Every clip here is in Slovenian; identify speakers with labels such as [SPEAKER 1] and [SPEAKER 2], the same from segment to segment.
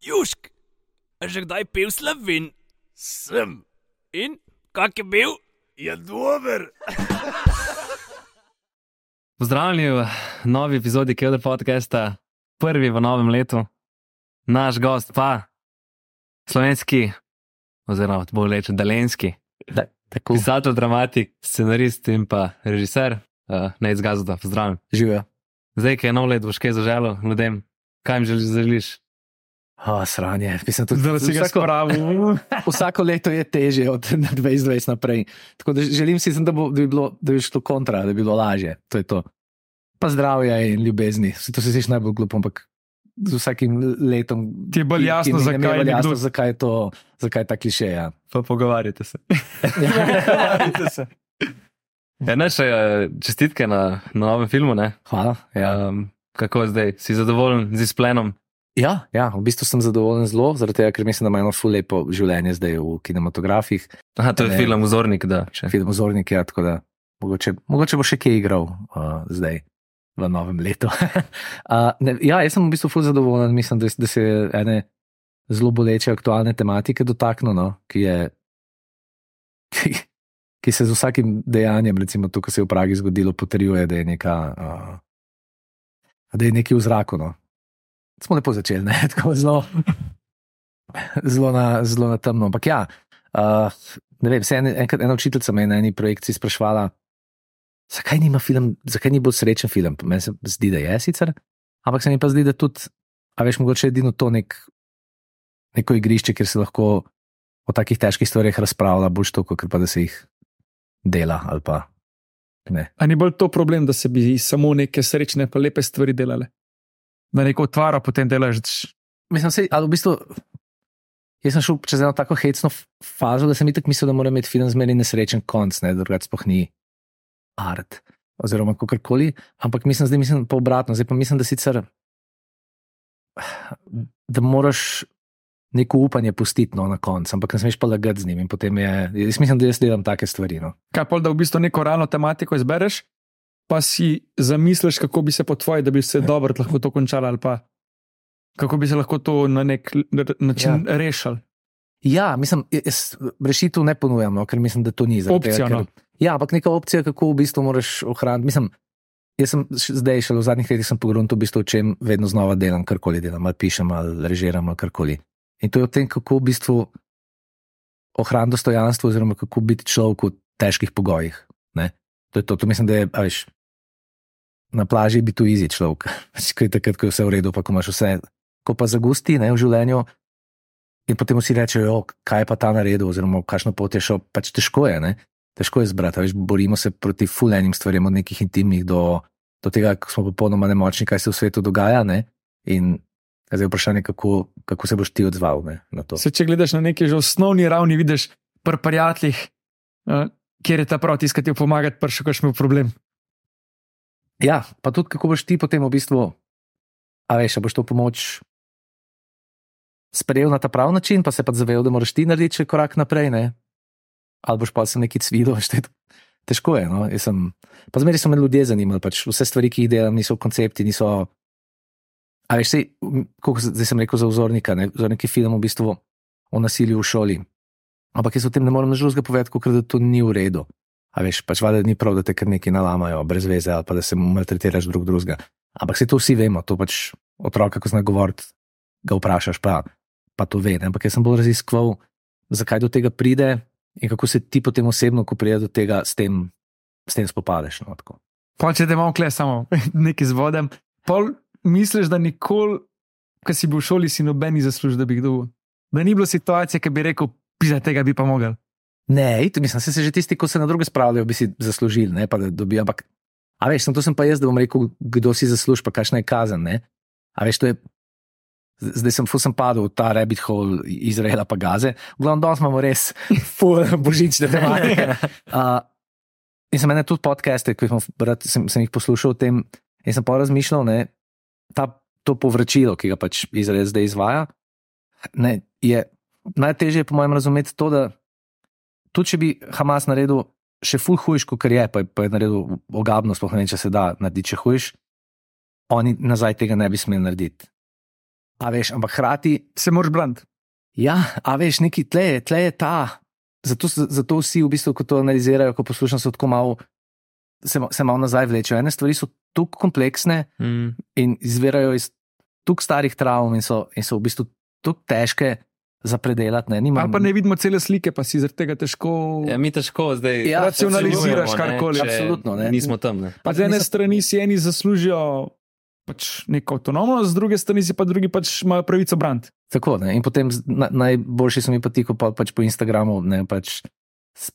[SPEAKER 1] Južk, a že kdaj pil slovin?
[SPEAKER 2] Sem,
[SPEAKER 1] In kak je bil?
[SPEAKER 2] je dober.
[SPEAKER 3] Pozdravljeni v novi epizodi Kjodr podcasta, prvi v novem letu. Naš gost pa slovenski, oziroma bolj reče dalenski,
[SPEAKER 4] Da, tako
[SPEAKER 3] pisatelj, dramatik, scenarist in pa režiser, uh, ne izgazda, pozdravljen.
[SPEAKER 4] živijo.
[SPEAKER 3] Zdaj, ki je nov let, boš kaj zaželil ljudem, kaj jim želiš?
[SPEAKER 4] Oh, sranje. Mislim, tudi,
[SPEAKER 3] Da ga
[SPEAKER 4] vsako, vsako leto je teže od 2020 naprej. Tako da želim si, da, bo, da, bi bilo, da bi šlo kontra, da bi bilo lažje. To je to. Pa zdravje in ljubezni. Vsi to se sliši najbolj glupo, ampak z vsakim letom.
[SPEAKER 5] Ti je bolj
[SPEAKER 4] ki-
[SPEAKER 5] jasno,
[SPEAKER 4] ki ne
[SPEAKER 5] zakaj
[SPEAKER 4] je bolj
[SPEAKER 5] nekdo-
[SPEAKER 4] jasno, zakaj je to, zakaj je ta kliše. Ja.
[SPEAKER 3] Pa pogovarjate se.
[SPEAKER 5] Pogovarjajte se.
[SPEAKER 3] Ja, ne, še eh, čestitke na, na novem filmu. Ne?
[SPEAKER 4] Hvala. Ja.
[SPEAKER 3] Um, kako je zdaj, si zadovoljen z izplenom?
[SPEAKER 4] Ja, ja, v bistvu sem zadovoljen zelo, zaradi tega, ker mislim, da ima eno ful lepo življenje zdaj v kinematografih.
[SPEAKER 3] Aha, to je
[SPEAKER 4] Ne.
[SPEAKER 3] film Vzornik. Da, če.
[SPEAKER 4] film ozornik, ja, tako da mogoče, mogoče bo še kje igral uh, zdaj v novem letu. uh, ne, ja, jaz sem v bistvu ful zadovoljen, mislim, da, da se je ene zelo boleče aktualne tematike dotaknil, no, ki je. Ki, ki se z vsakim dejanjem, recimo to, kar se je v Pragi zgodilo, potrjuje, da je, neka, uh, da je nekaj v zraku. No. Smo lepo začeli, ne? tako zelo, zelo, na, zelo na temno. Ampak ja, uh, ne vem, se en, enkrat ena učiteljica me je na eni projekciji sprašvala, zakaj nima film, zakaj ni bolj srečen film. Meni se zdi, da je sicer, ampak se mi pa zdi, da tudi, a veš, mogoče je edino to nek, neko igrišče, kjer se lahko o takih težkih stvarih razpravlja, bolj to, kot pa da se jih dela ali pa ne.
[SPEAKER 5] A ni bolj to problem, da se bi samo neke srečne, pa lepe stvari delale? Da neko otvara, potem delaš.
[SPEAKER 4] Mislim, se, ali v bistvu. Jaz sem šel čez eno tako hecno fazo, da sem itak mislil, da mora imeti film zmeri nesrečen konc, ne, drugače sploh ni art. Oziroma, kakorkoli. Ampak mislim, zdaj mislim pa obratno. Zdaj pa mislim, da sicer. Da moraš neko upanje pustiti no, na koncu, ampak ne smeš pa lagati z njim. Je. Jaz mislim, da jaz delam take stvari. No.
[SPEAKER 5] Kaj pa, da v bistvu neko realno tematiko izbereš, pa si zamisliš, kako bi se po tvoji, da bi se dobro lahko to končalo, ali pa kako bi se lahko to na nek način ja. rešil.
[SPEAKER 4] Ja, mislim, jaz rešitev ne ponujam, no, ker mislim, da to ni za
[SPEAKER 5] Opcija, no.
[SPEAKER 4] Ja, ampak neka opcija, kako v bistvu moraš ohraniti. Mislim, jaz sem zdaj šele v zadnjih letih pogrunil, v bistvu, o čem vedno znova delam, karkoli delam, ali pišem, ali režiram, ali karkoli. In to je o tem, kako v bistvu ohraniti dostojanstvo, oziroma kako biti človek v težkih pogojih. Ne? To je to, to mislim, da je, veš, na plaži biti tu easy človek, ko je takrat, ko je vse v redu, pa ko imaš vse, ko pa zagusti ne, v življenju. In potem vsi rečejo, kaj je pa ta naredil, oziroma kakšno pot je šel. Pač težko je, ne? težko je zbrati. Veš, borimo se proti fulejnim stvarem, od nekih intimnih do, do tega, ko smo popolnoma nemočni, kaj se v svetu dogaja. Ne? In zdaj je vprašanje, kako, kako se boš ti odzval ne, na to.
[SPEAKER 5] Se, če gledaš na neki že osnovni ravni, vidiš pri prijateljih, uh, kjer je ta prav tiskati, ti pomagati, pa še kakšen problem.
[SPEAKER 4] Ja, pa tudi kako boš ti potem v bistvu, a veš, a boš to pomoč sprejel na ta pravi način, pa se pa zavedel, da moraš ti narediti še korak naprej, ne? ali boš pa se veš, to je težko je. No? Jaz Sem, pa zmeraj so me ljudje zanimali, pač vse stvari, ki jih delam, niso koncepti, niso. A veš, sej, kako zdaj sem rekel za vzornika, ne? vzornik je film v bistvu o nasilju v šoli. Ampak jaz o tem ne morem drugega povedati, da to ni v redu. A veš, pač valjda ni prav, da te kar neki nalamajo, brez veze, ali pa da se maltretiraš drug drugega. Ampak se to vsi vemo, to pač otroka, ko zna govoriti, ga vprašaš, pa, pa to ve. Ne? Ampak jaz sem bolj raziskoval, zakaj do tega pride in kako se ti potem osebno, ko pride do tega, s tem, s tem spopadeš. No,
[SPEAKER 5] če te imamo kle samo nekaj z vodem, pol misliš, da nikoli, ko si bil v šoli, si nobeni zasluži, da bi dobil. Da ni bilo situacije, ki bi rekel, pisa tega bi pa mogel.
[SPEAKER 4] Ne, it, mislim, se, se že tisti, ko se na druge spravljajo, bi si zaslužili, ne pa da dobijo. Ampak, a veš, sem to sem pa jaz, da bom rekel, kdo si zasluži, pa kakšna je kazen. Ne? A veš, to je. Zdaj sem, ful sem padel v ta rabbit hole Izraela pa Gaze. V glavnem, danes imamo res ful božične tematike. Uh, in sem ene tudi podcaste, ki rad- sem, sem jih poslušal o tem in sem pa razmišljal, ne, ta, to povračilo, ki ga pač Izrael zdaj izvaja, ne, je najtežje, po mojem, razumeti to, da tudi če bi Hamas naredil še ful hujš, kot je, pa je, pa je naredil ogabno, sploh ne vem, če se da narediti še hujš, oni nazaj tega ne bi smeli narediti. A veš, ampak hkrati,
[SPEAKER 5] Se moraš braniti.
[SPEAKER 4] ja, a veš, neki tle, je- tle je ta. Zato, zato vsi, v bistvu, ko to analizirajo, ko poslušam, so tako malo, se, se malo nazaj vlečejo. Ene stvari so tako kompleksne
[SPEAKER 3] Mm.
[SPEAKER 4] in izvirajo iz tako starih travm in so, in so v bistvu tako težke za predelati. Ne, Nimam-
[SPEAKER 5] Ali pa ne vidimo cele slike, pa si zaradi tega težko.
[SPEAKER 3] Ja, mi težko zdaj
[SPEAKER 4] Ja,
[SPEAKER 5] racionaliziraš karkoli.
[SPEAKER 4] Absolutno, ne.
[SPEAKER 3] Nismo tam. Ne.
[SPEAKER 5] Pa z ene
[SPEAKER 4] Nisem-
[SPEAKER 5] strani si eni zaslužijo pač neko avtonomnost, z druge strani si pa drugi pač imajo pravico braniti.
[SPEAKER 4] Tako, ne? In potem na, najboljši so mi pa ti, ko pa, pač po Instagramu ne, pač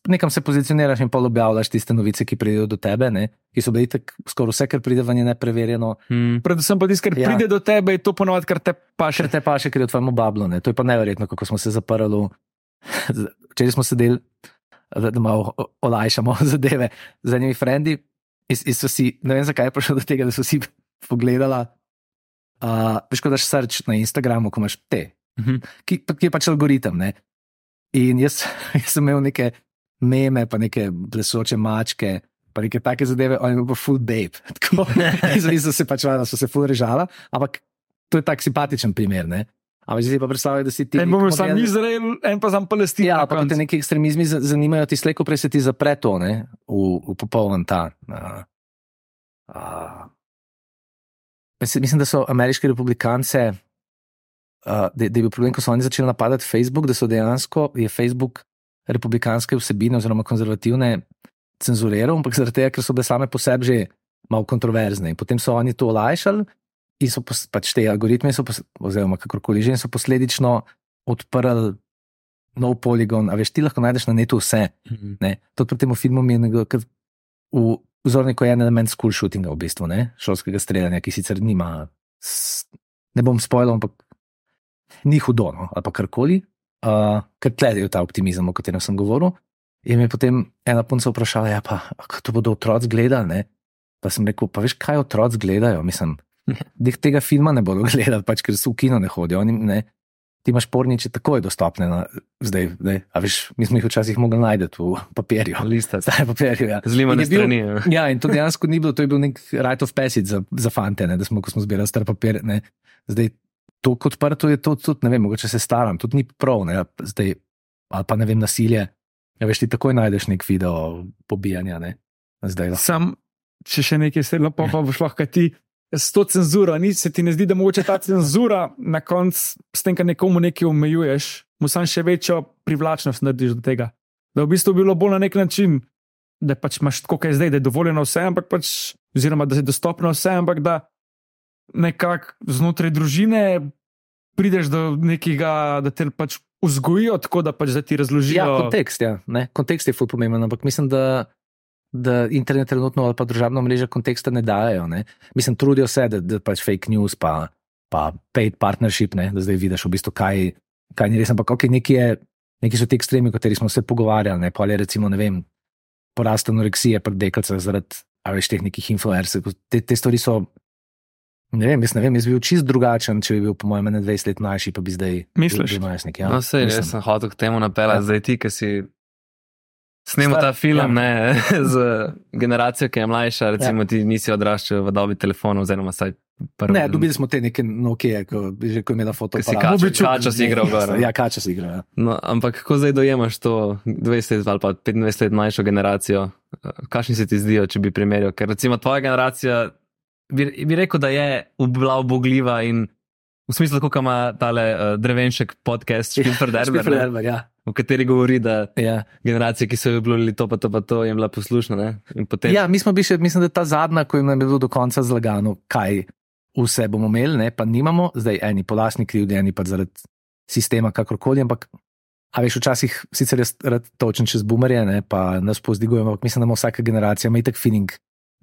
[SPEAKER 4] nekam se pozicioniraš in pa objavljaš tiste novice, ki pridejo do tebe, ne? ki so bile tako skoraj vse, kar pride ven, je nepreverjeno.
[SPEAKER 3] Mm.
[SPEAKER 5] Predvsem pa tisto, kar
[SPEAKER 4] Ja.
[SPEAKER 5] pride do tebe, je to ponovadi, kar te
[SPEAKER 4] Še
[SPEAKER 5] paše.
[SPEAKER 4] te pa še, ker je v tvojem bablu. Ne? To je pa neverjetno, kako smo se zaprli. Včeraj smo sedeli, da, da malo olajšamo zadeve z enimi frendi. In, in so si, ne vem, zakaj je prišlo do tega, da so si pogledala. Uh, veš, ko daš srč na Instagramu, ko imaš te,
[SPEAKER 3] Mhm.
[SPEAKER 4] ki, pa- ki je pač algoritem. Ne? In jaz, jaz sem imel neke meme, pa neke plesoče mačke, pa neke take zadeve, on je bil pa full babe. Tako, so- in so se pač, valjda, so se full režala, ampak to je tak simpatičen primer. Ne? Ampak zdaj si pa predstavljaj, da si ti.
[SPEAKER 5] En
[SPEAKER 4] nek
[SPEAKER 5] sam Izrael, en pa sam Palestina.
[SPEAKER 4] Ja,
[SPEAKER 5] na
[SPEAKER 4] pa ko te neki ekstremizmi za- zanimajo, ti slejko prej se ti zapre to, ne, v, v popoln ta. Uh, uh, mislim, da so ameriški republikance, uh, da, da je bil problem, ko so oni začeli napadati Facebook, da so dejansko je Facebook republikanske vsebine oziroma konzervativne cenzuriral, ampak zaradi tega, ker so bile same po sebi že malo kontroverzne. In potem so oni to olajšali in so pos, pač te algoritme, so pos, oziroma kakorkoli že, in so posledično odprli nov poligon. A veš, ti lahko najdeš na netu vse.
[SPEAKER 3] Mhm.
[SPEAKER 4] Ne? Tudi pri tem filmu je nekdo, ker v vzorniku je en element school shootinga, v bistvu, ne? šolskega streljanja, ki sicer nima, s- ne bom spoilal, ampak ni hudo, no? ali pa karkoli, uh, ker tle je ta optimizem, o katerem sem govoril. In me je potem ena punca vprašala, ja, pa to bodo otroci gledali. Ne? Pa sem rekel, pa veš, kaj otroci gledajo? Mislim, da tega filma ne bodo gledali, pač, ker so v kino ne hodijo. Oni, ne, ti imaš porniče takoj dostopne, na, zdaj, ne, a veš, mi smo jih včasih mogli najti v papirju.
[SPEAKER 3] Lista.
[SPEAKER 4] Zdaj je papirju, ja.
[SPEAKER 3] Z limane
[SPEAKER 4] In je bil-
[SPEAKER 3] strani. ja.
[SPEAKER 4] Ja, in to dejansko ni bilo, to je bil nek right of passage za, za fante, ne, da smo, ko smo zbirali star papir. Ne. Zdaj, to kot odprto je to tudi, ne vem, mogoče se staram, tudi ni prav, ne, zdaj, ali pa ne vem, nasilje. Ja, veš, ti takoj najdeš nek video pobijanja, ne. Zdaj, no.
[SPEAKER 5] Sam, če še nekaj sedlo, pa, pa boš lahko ti s to cenzuro. Ni se ti ne zdi, da mogoče ta cenzura na koncu, s tem, da nekomu nekaj omejuješ, mu sam še večjo privlačnost narediš do tega. Da v bistvu bilo bolj na nek način, da pač imaš tako, je zdaj, da je dovoljeno vse, ampak pač, oziroma da je dostopno vse, ampak da nekako znotraj družine prideš do nekega, da te pač vzgojijo tako, da pač da ti razložijo.
[SPEAKER 4] Ja, kontekst, ja, ne, kontekst je ful pomemben, ampak mislim, da. Da internet trenutno ali pa družabno mrežo konteksta ne dajo. Ne? Mislim, trudijo se, da, da pač fake news, pa, pa paid partnership, ne? da zdaj vidiš v bistvu, kaj, kaj ni res. Ampak okay, neki, je, neki so ti ekstremi, o katerih smo se pogovarjali. Ne? Pa je recimo, ne vem, porast anoreksije pri deklicah zaradi veš, teh nekih influencerjev. Te, te stvari so. Ne vem, jaz ne vem, jaz bi bil čist drugačen, če bi bil, po mojem, 21 let mlajši, pa bi zdaj.
[SPEAKER 5] Misliš?
[SPEAKER 4] bil najstnik, Ja,
[SPEAKER 3] No, sej,
[SPEAKER 4] mislim.
[SPEAKER 3] jaz sem hotel k temu napeljati,
[SPEAKER 4] Ja.
[SPEAKER 3] zdaj ti, ki si. Snemo ta film
[SPEAKER 4] ja.
[SPEAKER 3] ne, z generacijo, ki je mlajša, recimo ja. ti nisi odraščal v dobi telefonov, oziroma vsaj prvi.
[SPEAKER 4] Ne, dobili smo te neke Nokia, ko, že, ko je imela
[SPEAKER 3] Ko si kačo, kačo si igral gor.
[SPEAKER 4] Ja, kača si igral. Ja.
[SPEAKER 3] No, ampak kako zdaj dojemaš to 20 let ali pa 25 let mlajšo generacijo? Kakšni se ti zdijo, če bi primerjal? Ker recimo tvoja generacija bi, bi rekel, da je bila obogljiva in v smislu, kako ima tale uh, drevenšek podcast Špilfer Derber,
[SPEAKER 4] Špilfer
[SPEAKER 3] ne,
[SPEAKER 4] Derber, ja.
[SPEAKER 3] v kateri govori, da
[SPEAKER 4] Ja.
[SPEAKER 3] generacije, ki so jo obljubili to, pa to, pa to, je bila poslušna. Potem,
[SPEAKER 4] ja, mi smo bili še, mislim, da ta zadnja, ko jim je bilo do konca zlagano, kaj vse bomo imeli, ne, pa nimamo, zdaj eni po lastni krivdi, eni pa zaradi sistema, kakorkoli. Ampak, a veš, včasih sicer jaz rad točen čez bumerje, ne, pa nas pozdigujemo, ampak mislim, da ima vsaka generacija ima itak feeling,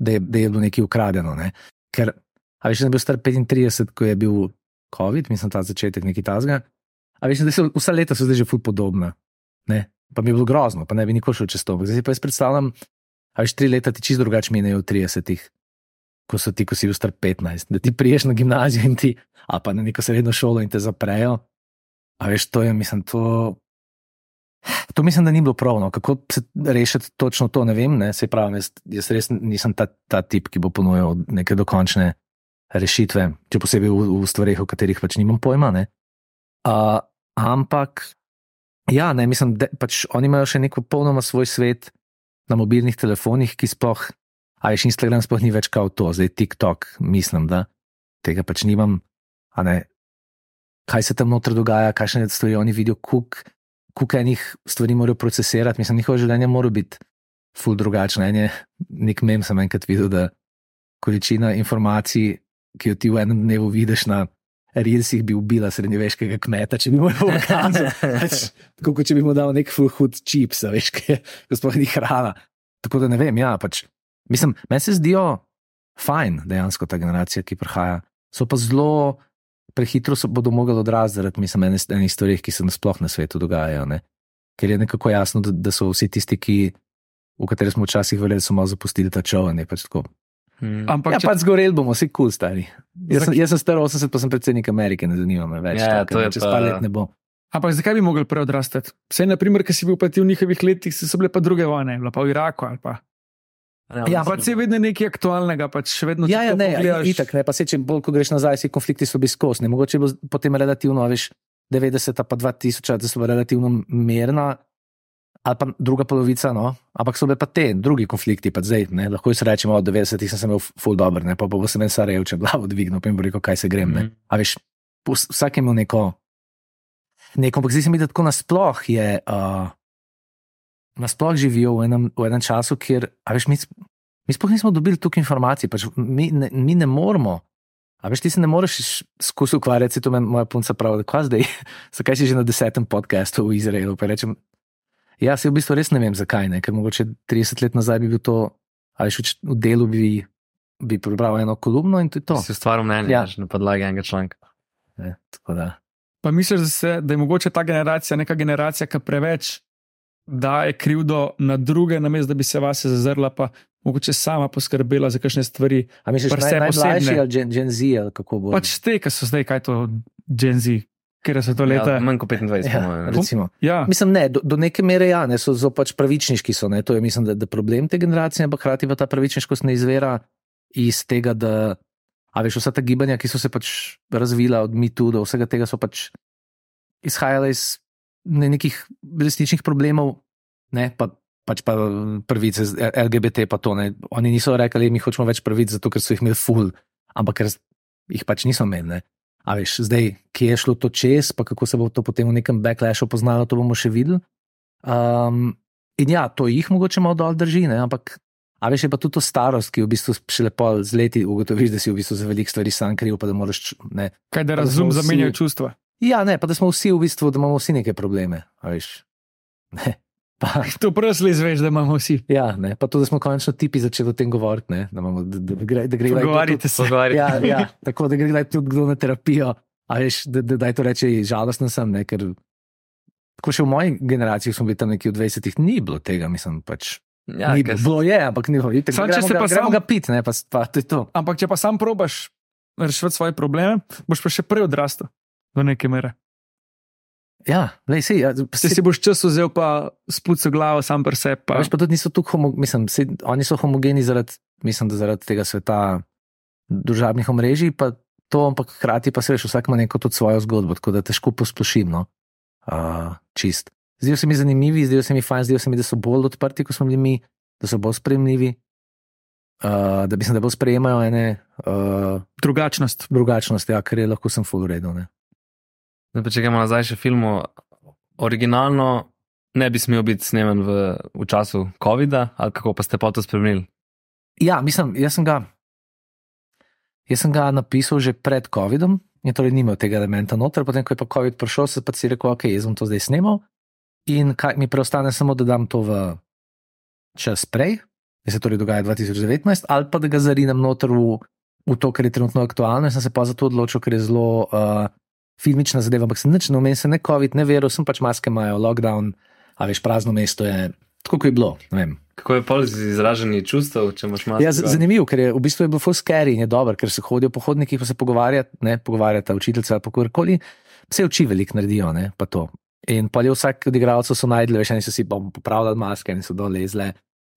[SPEAKER 4] da je, da je bilo nekaj ukradeno. Ne. Ker, a veš, da sem bil star 35, ko je bil COVID, mislim, ta začetek nekaj tazga. A veš, da so vsa leta so zdaj že ful podobna. Ne. Pa mi je bilo grozno, pa ne bi nikoli šel čez to. Zdaj si pa jaz predstavljam, a veš, tri leta ti čisto drugače minejo v 30-ih, ko so ti, ko si bil star 15, da ti priješ na gimnazijo in ti, a pa na neko srednjo šolo in te zaprejo. A veš, to je, mislim, to. To mislim, da ni bilo prav. No. Kako se rešiti točno to, ne vem. Ne. Se pravi, jaz, jaz res nisem ta, ta tip, ki bo ponujal neke dokončne rešitve, če posebej v, v stvarih, o katerih pač nimam pojma. Uh, ampak, ja, ne, mislim, da pač oni imajo še neko popolnoma svoj svet na mobilnih telefonih, ki sploh, a veš, Instagram sploh ni več kot to, zdaj TikTok, mislim, da tega pač nimam. kaj se tam noter dogaja, kakšne stvari oni vidijo, kuk, kuk enih stvari morajo procesirati. Mislim, njihovo življenje mora biti ful drugačno. En je nek mem, sem enkrat videl, da količina informacij, ki jo ti v enem dnevu vidiš na Rilsih, bi ubila srednjeveškega kmeta, če bi mu to ukazal. Pač, Tako kot če bi mu dal nek full hud čips, a veš, ki je sploh ni hrana. Tako da ne vem, ja, pač. Mislim, meni se zdijo fajn dejansko ta generacija, ki prihaja. So pa zelo prehitro se bodo mogli odraziti zaradi, mislim, ene- enih stvari, ki se nasploh na svetu dogajajo. Ne? Ker je nekako jasno, da, da so vsi tisti, ki, v katere smo včasih verjeli, so malo zapustili ta čovek. Pač tako.
[SPEAKER 3] Hmm.
[SPEAKER 5] Ampak,
[SPEAKER 4] ja,
[SPEAKER 5] če,
[SPEAKER 4] pač zgoreli bomo, vsi kul, cool, stari. Jaz
[SPEAKER 5] Zak-
[SPEAKER 4] jaz sem star 80, pa sem predsednik Amerike, ne zanima me več.
[SPEAKER 3] Ja,
[SPEAKER 4] tako,
[SPEAKER 3] to je
[SPEAKER 4] čez
[SPEAKER 3] pa-
[SPEAKER 4] par let ne bo.
[SPEAKER 5] ampak zakaj bi mogli prej odrastati? Vse, na primer, ki si bil pa ti v njihovih letih, so bile pa druge vojne, bila pa v Iraku ali pa.
[SPEAKER 4] Ja,
[SPEAKER 5] Pa se je vedno nekaj aktualnega, pač še vedno
[SPEAKER 4] Ja, ja, ne,
[SPEAKER 5] pogledaš-
[SPEAKER 4] itak, ne, pa se če bolj, ko greš nazaj, si konflikti so bili skozi. Mogoče bo potem relativno, a veš, 90 pa 2000, da so bila relativno mirna, ali pa druga polovica, no, ampak so bile pa te drugi konflikti, pa zdaj, ne, lahko jaz rečem, od 90 sem se imel full dobro, ne, pa bo se meni Sarajevo, če glavo dvignil, pa jim bo rekel, kaj se grem, ne.
[SPEAKER 3] Mhm.
[SPEAKER 4] A veš, vs- vsak je imel neko, neko, ampak zdi se mi, da tako nasploh je, uh, nasploh živijo v enem, v enem času, kjer, a veš, mi, mi sploh nismo dobili toliko informacij, pač mi, ne, mi ne moramo. A veš, ti se ne moreš skozi ukvarjati, to me moja punca pravi, da kva zdaj, zakaj si že na desetem podkastu v Izraelu. Pa rečem, ja, se v bistvu res ne vem, zakaj ne, ker mogoče 30 let nazaj bi bil to, a veš, v delu bi, bi prebral eno kolumno in to je to.
[SPEAKER 3] Si ustvaril mnenje
[SPEAKER 4] Ja.
[SPEAKER 3] na podlagi enega članka.
[SPEAKER 4] Ne, tako da.
[SPEAKER 5] Pa misliš, da, se, da je mogoče ta generacija neka generacija, ki preveč daje krivdo na druge, namesto da bi se vase zazrla, pa mogoče sama poskrbela za kakšne stvari.
[SPEAKER 4] A misliš,
[SPEAKER 5] Pa
[SPEAKER 4] naj,
[SPEAKER 5] vse
[SPEAKER 4] najmlajši ali Gen, Gen Z ali kako bo?
[SPEAKER 5] Pač te, ki so zdaj, kaj je to Gen Z, ker so to leta.
[SPEAKER 3] Ja, manj kot 25,
[SPEAKER 4] ja,
[SPEAKER 3] ne.
[SPEAKER 4] recimo.
[SPEAKER 5] Ja,
[SPEAKER 4] Mislim, ne, do, do neke mere ja, ne, so zelo pač pravičniški. So, ne, to je, mislim, da, da problem te generacije, ampak hkrati pa ta pravičniškost ne izvira iz tega, da a veš, vsa ta gibanja, ki so se pač razvila od MeToo do vsega tega, so pač izhajala iz nekih resničnih problemov, ne, pa, pač pa pravice LGBT, pa to ne. Oni niso rekli, mi hočemo več pravic, zato ker so jih imeli ful, ampak ker jih pač niso imeli. Ne. A veš, zdaj, kje je šlo to čez, pa kako se bo to potem v nekem backlashu poznalo, to bomo še videli. Um, in ja, to jih mogoče malo dol drži, ne? ampak a veš, je pa tudi to starost, ki v bistvu šele pol z leti ugotoviš, da si v bistvu za veliko stvari sam kriv, pa da moraš. Ne.
[SPEAKER 5] kaj da
[SPEAKER 4] Pa da
[SPEAKER 5] razum
[SPEAKER 4] smo vsi-
[SPEAKER 5] zamenjajo čustva.
[SPEAKER 4] Ja, ne, pa da smo vsi v bistvu, da imamo vsi neke probleme. a Veš. Ne. Pa,
[SPEAKER 5] To prvi izveš, da imamo vsi.
[SPEAKER 4] ja, ne, pa tudi, da smo končno tipi začeli o tem govoriti, ne, da, imamo, da, da, gre, da gre kdaj to
[SPEAKER 5] Pogovarjajte se.
[SPEAKER 3] Pogovarjati.
[SPEAKER 4] ja, ja, tako da gre tudi kdo na terapijo. A veš, da, da, da to reče, žalosten sem, ne, ker tako še v moji generaciji smo bili tam nekje v 20-ih, ni bilo tega, mislim, pač.
[SPEAKER 3] Ja,
[SPEAKER 4] ni
[SPEAKER 3] ker
[SPEAKER 4] bilo, je, ampak ni bilo. Itak,
[SPEAKER 5] Samo če
[SPEAKER 4] gremo
[SPEAKER 5] se pa
[SPEAKER 4] gremo
[SPEAKER 5] sam-
[SPEAKER 4] ga pit, ne, pa, pa to je to.
[SPEAKER 5] Ampak če pa sam probaš rešiti svoje probleme, boš pa še prej odrastel do neke mere.
[SPEAKER 4] Ja, lej, sej, ja,
[SPEAKER 5] Če si boš čas vzel, pa spucal glavo sam pri sebi.
[SPEAKER 4] Pa, veš, pa tudi niso homogeni, mislim, sej, oni so homogeni zaradi, mislim, zaradi tega sveta družabnih omrežij, pa to, ampak hkrati pa se veš, vsak ima neko tudi svojo zgodbo, tako da težko posplošim. No? Uh, čist. Zdijo se mi zanimivi, zdijo se mi fajn, zdijo se mi, da so bolj odprti, kot smo bili mi, da so bolj sprejemljivi, uh, da mislim, da bolj sprejemajo ene uh,
[SPEAKER 5] drugačnost.
[SPEAKER 4] drugačnosti, ja, kar je lahko sem full uredu.
[SPEAKER 3] Zdaj, pa če gremo nazaj še filmu, originalno ne bi smel biti snemen v, v času COVID-a, ali kako pa ste pa to spremenili?
[SPEAKER 4] Ja, mislim, jaz sem ga, jaz sem ga napisal že pred COVID-om, in torej nimel tega elementa noter, potem ko je pa COVID prišel, se pa si rekel, ok, jaz bom to zdaj snimal. In kaj mi preostane, samo da dam to v čas prej, da se torej dogaja 2019, ali pa da ga zarinem noter v, v to, kar je trenutno aktualno. In sem se pa zato odločil, ker je zelo uh, filmična zadeva, ampak sem nič, no, meni se ne COVID, ne veril, sem pač maske imajo, lockdown, a veš, prazno mesto je, tako kot je bilo, ne.
[SPEAKER 3] Kako je pol z izražanjem čustev, če imaš malo?
[SPEAKER 4] Ja, zanimivo, ker je v bistvu je bilo full scary in je dobro, ker se hodijo po hodnikih, pa se pogovarjata, ne pogovarjata učiteljica ali kakorkoli. Vse oči veliko naredijo, ne pa to. In pa je vsak od igralcev so najdli, veš, eni so si bom popravljali maske, eni so dolezle.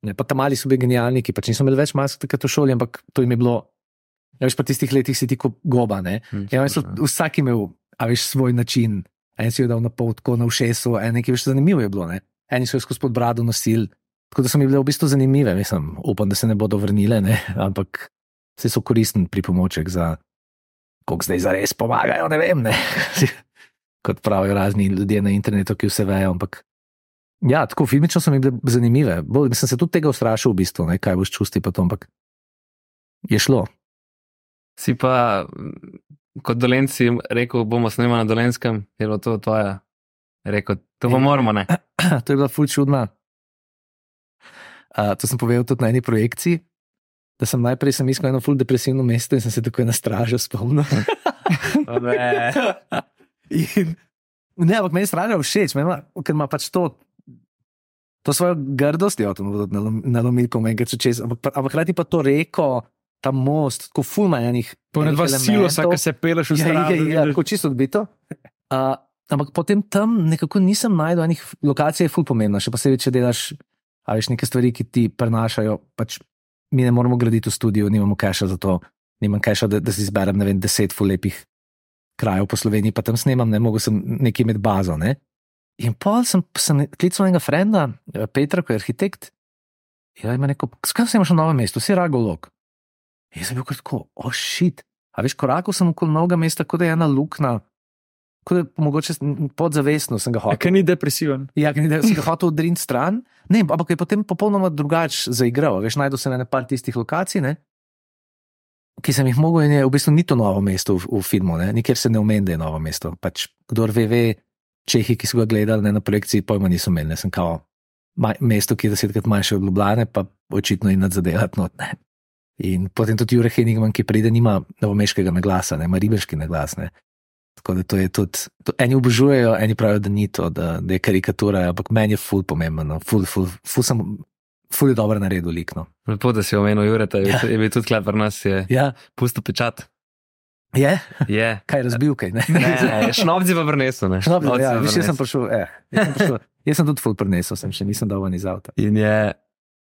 [SPEAKER 4] Ne, pa tam mali so bili genialni, ki pač niso imeli več mask takrat v šoli, ampak to jim je bilo Ja, veš, pa tistih letih si ti kot goba. Ne?
[SPEAKER 3] Hm,
[SPEAKER 4] Ja, so
[SPEAKER 3] točno.
[SPEAKER 4] vsak imel, a veš, svoj način. En si jo dal na pol, tako na všesu, en nekaj več zanimivo je bilo. Ne? Eni so jo skozi pod brado nosili, tako da so mi bile v bistvu zanimive. Mislim, upam, da se ne bodo vrnile, ne? ampak se so koristen pripomoček za, koliko zdaj zares pomagajo, ne vem. Ne? Kot pravijo razni ljudje na internetu, ki vse vejo. Ampak ja, tako filmično so mi bile zanimive. Bolj, sem se tudi tega ustrašil, v bistvu, ne? kaj boš čusti pa to, ampak je šlo.
[SPEAKER 3] Si pa kot dolenci rekel, bomo snemali na dolenskem, je bilo to tvoja. Rekel, to pa moramo, ne.
[SPEAKER 4] to je bila ful čudna. Uh, to sem povedal tudi na eni projekciji. Da sem najprej sem iskal eno ful depresivno mesto in sem se takoj na stražo spomnil. In, ne, ampak meni je straža všeč, meni ker ima pač to, to svojo grdost, ja, to bodo nalomili, ko enkrat so čez, ampak, pa- ampak hkrati pa to reko, ta most, tako ful ima enih.
[SPEAKER 5] To je dva
[SPEAKER 4] elementov.
[SPEAKER 5] ki se peleš v
[SPEAKER 4] Ja,
[SPEAKER 5] stran.
[SPEAKER 4] ja, ja, tako čisto odbito. Uh, ampak potem tam nekako nisem najdel enih lokacij, je ful pomembno, še posebej, če delaš, a veš, neke stvari, ki ti prenašajo. Pač mi ne moremo graditi v studiu, nimamo keša za to, nimam keša, da, da si izberem, ne vem, deset ful lepih krajev po Sloveniji, pa tam snemam, ne mogel sem nekje med bazo. Ne? In pol sem, sem klical enega frenda, Petra, ki je arhitekt. Ja, ima neko, skaj se imaš na novem mestu, si ragolog. Jaz sem bil kar tako, ošit. A veš, korakal sem okoli novega mesta, kot da je ena luknja, kot da je mogoče podzavestno sem ga hotel.
[SPEAKER 5] Ker ni depresiven.
[SPEAKER 4] Ja, ker ni da si ga hotel odriniti stran. Ne, ampak je potem popolnoma drugače zaigral. Veš, najdel sem ene par tistih lokacij, ne, ki sem jih mogel in je v bistvu ni to novo mesto v, v filmu, ne, nikjer se ne omenja, da je novo mesto. Pač, kdor ve, ve, Čehi, ki so ga gledali ne, na projekciji, pojma niso imeli, ne, sem kao maj, mesto, ki je desetkrat manjše od Ljubljane, pa očitno in nadzadelati not. In potem tudi Jurek Henigman, ki pride, nima novomeškega naglasa, ne, ima riberški naglas. Ne. Tako da to je tudi, to, eni obožujejo, eni pravijo, da ni to, da, da je karikatura, ampak meni je ful pomembno, no. ful, ful, ful sem, ful je dobro naredil likno.
[SPEAKER 3] Lepo, da si omenil Jureta,
[SPEAKER 4] Ja.
[SPEAKER 3] je bil tudi klepar nas, je
[SPEAKER 4] Ja,
[SPEAKER 3] pusto pečat.
[SPEAKER 4] je,
[SPEAKER 3] Je.
[SPEAKER 4] kaj razbil, kaj ne.
[SPEAKER 3] Ne, ne, šnobzi pa prinesel, ne. Šnobzi
[SPEAKER 4] ja, viš, jaz sem
[SPEAKER 3] prinesel.
[SPEAKER 4] prišel, eh, jaz sem, prišel, jaz sem tudi ful prenesel, sem še nisem dal ven iz avta.
[SPEAKER 3] In je,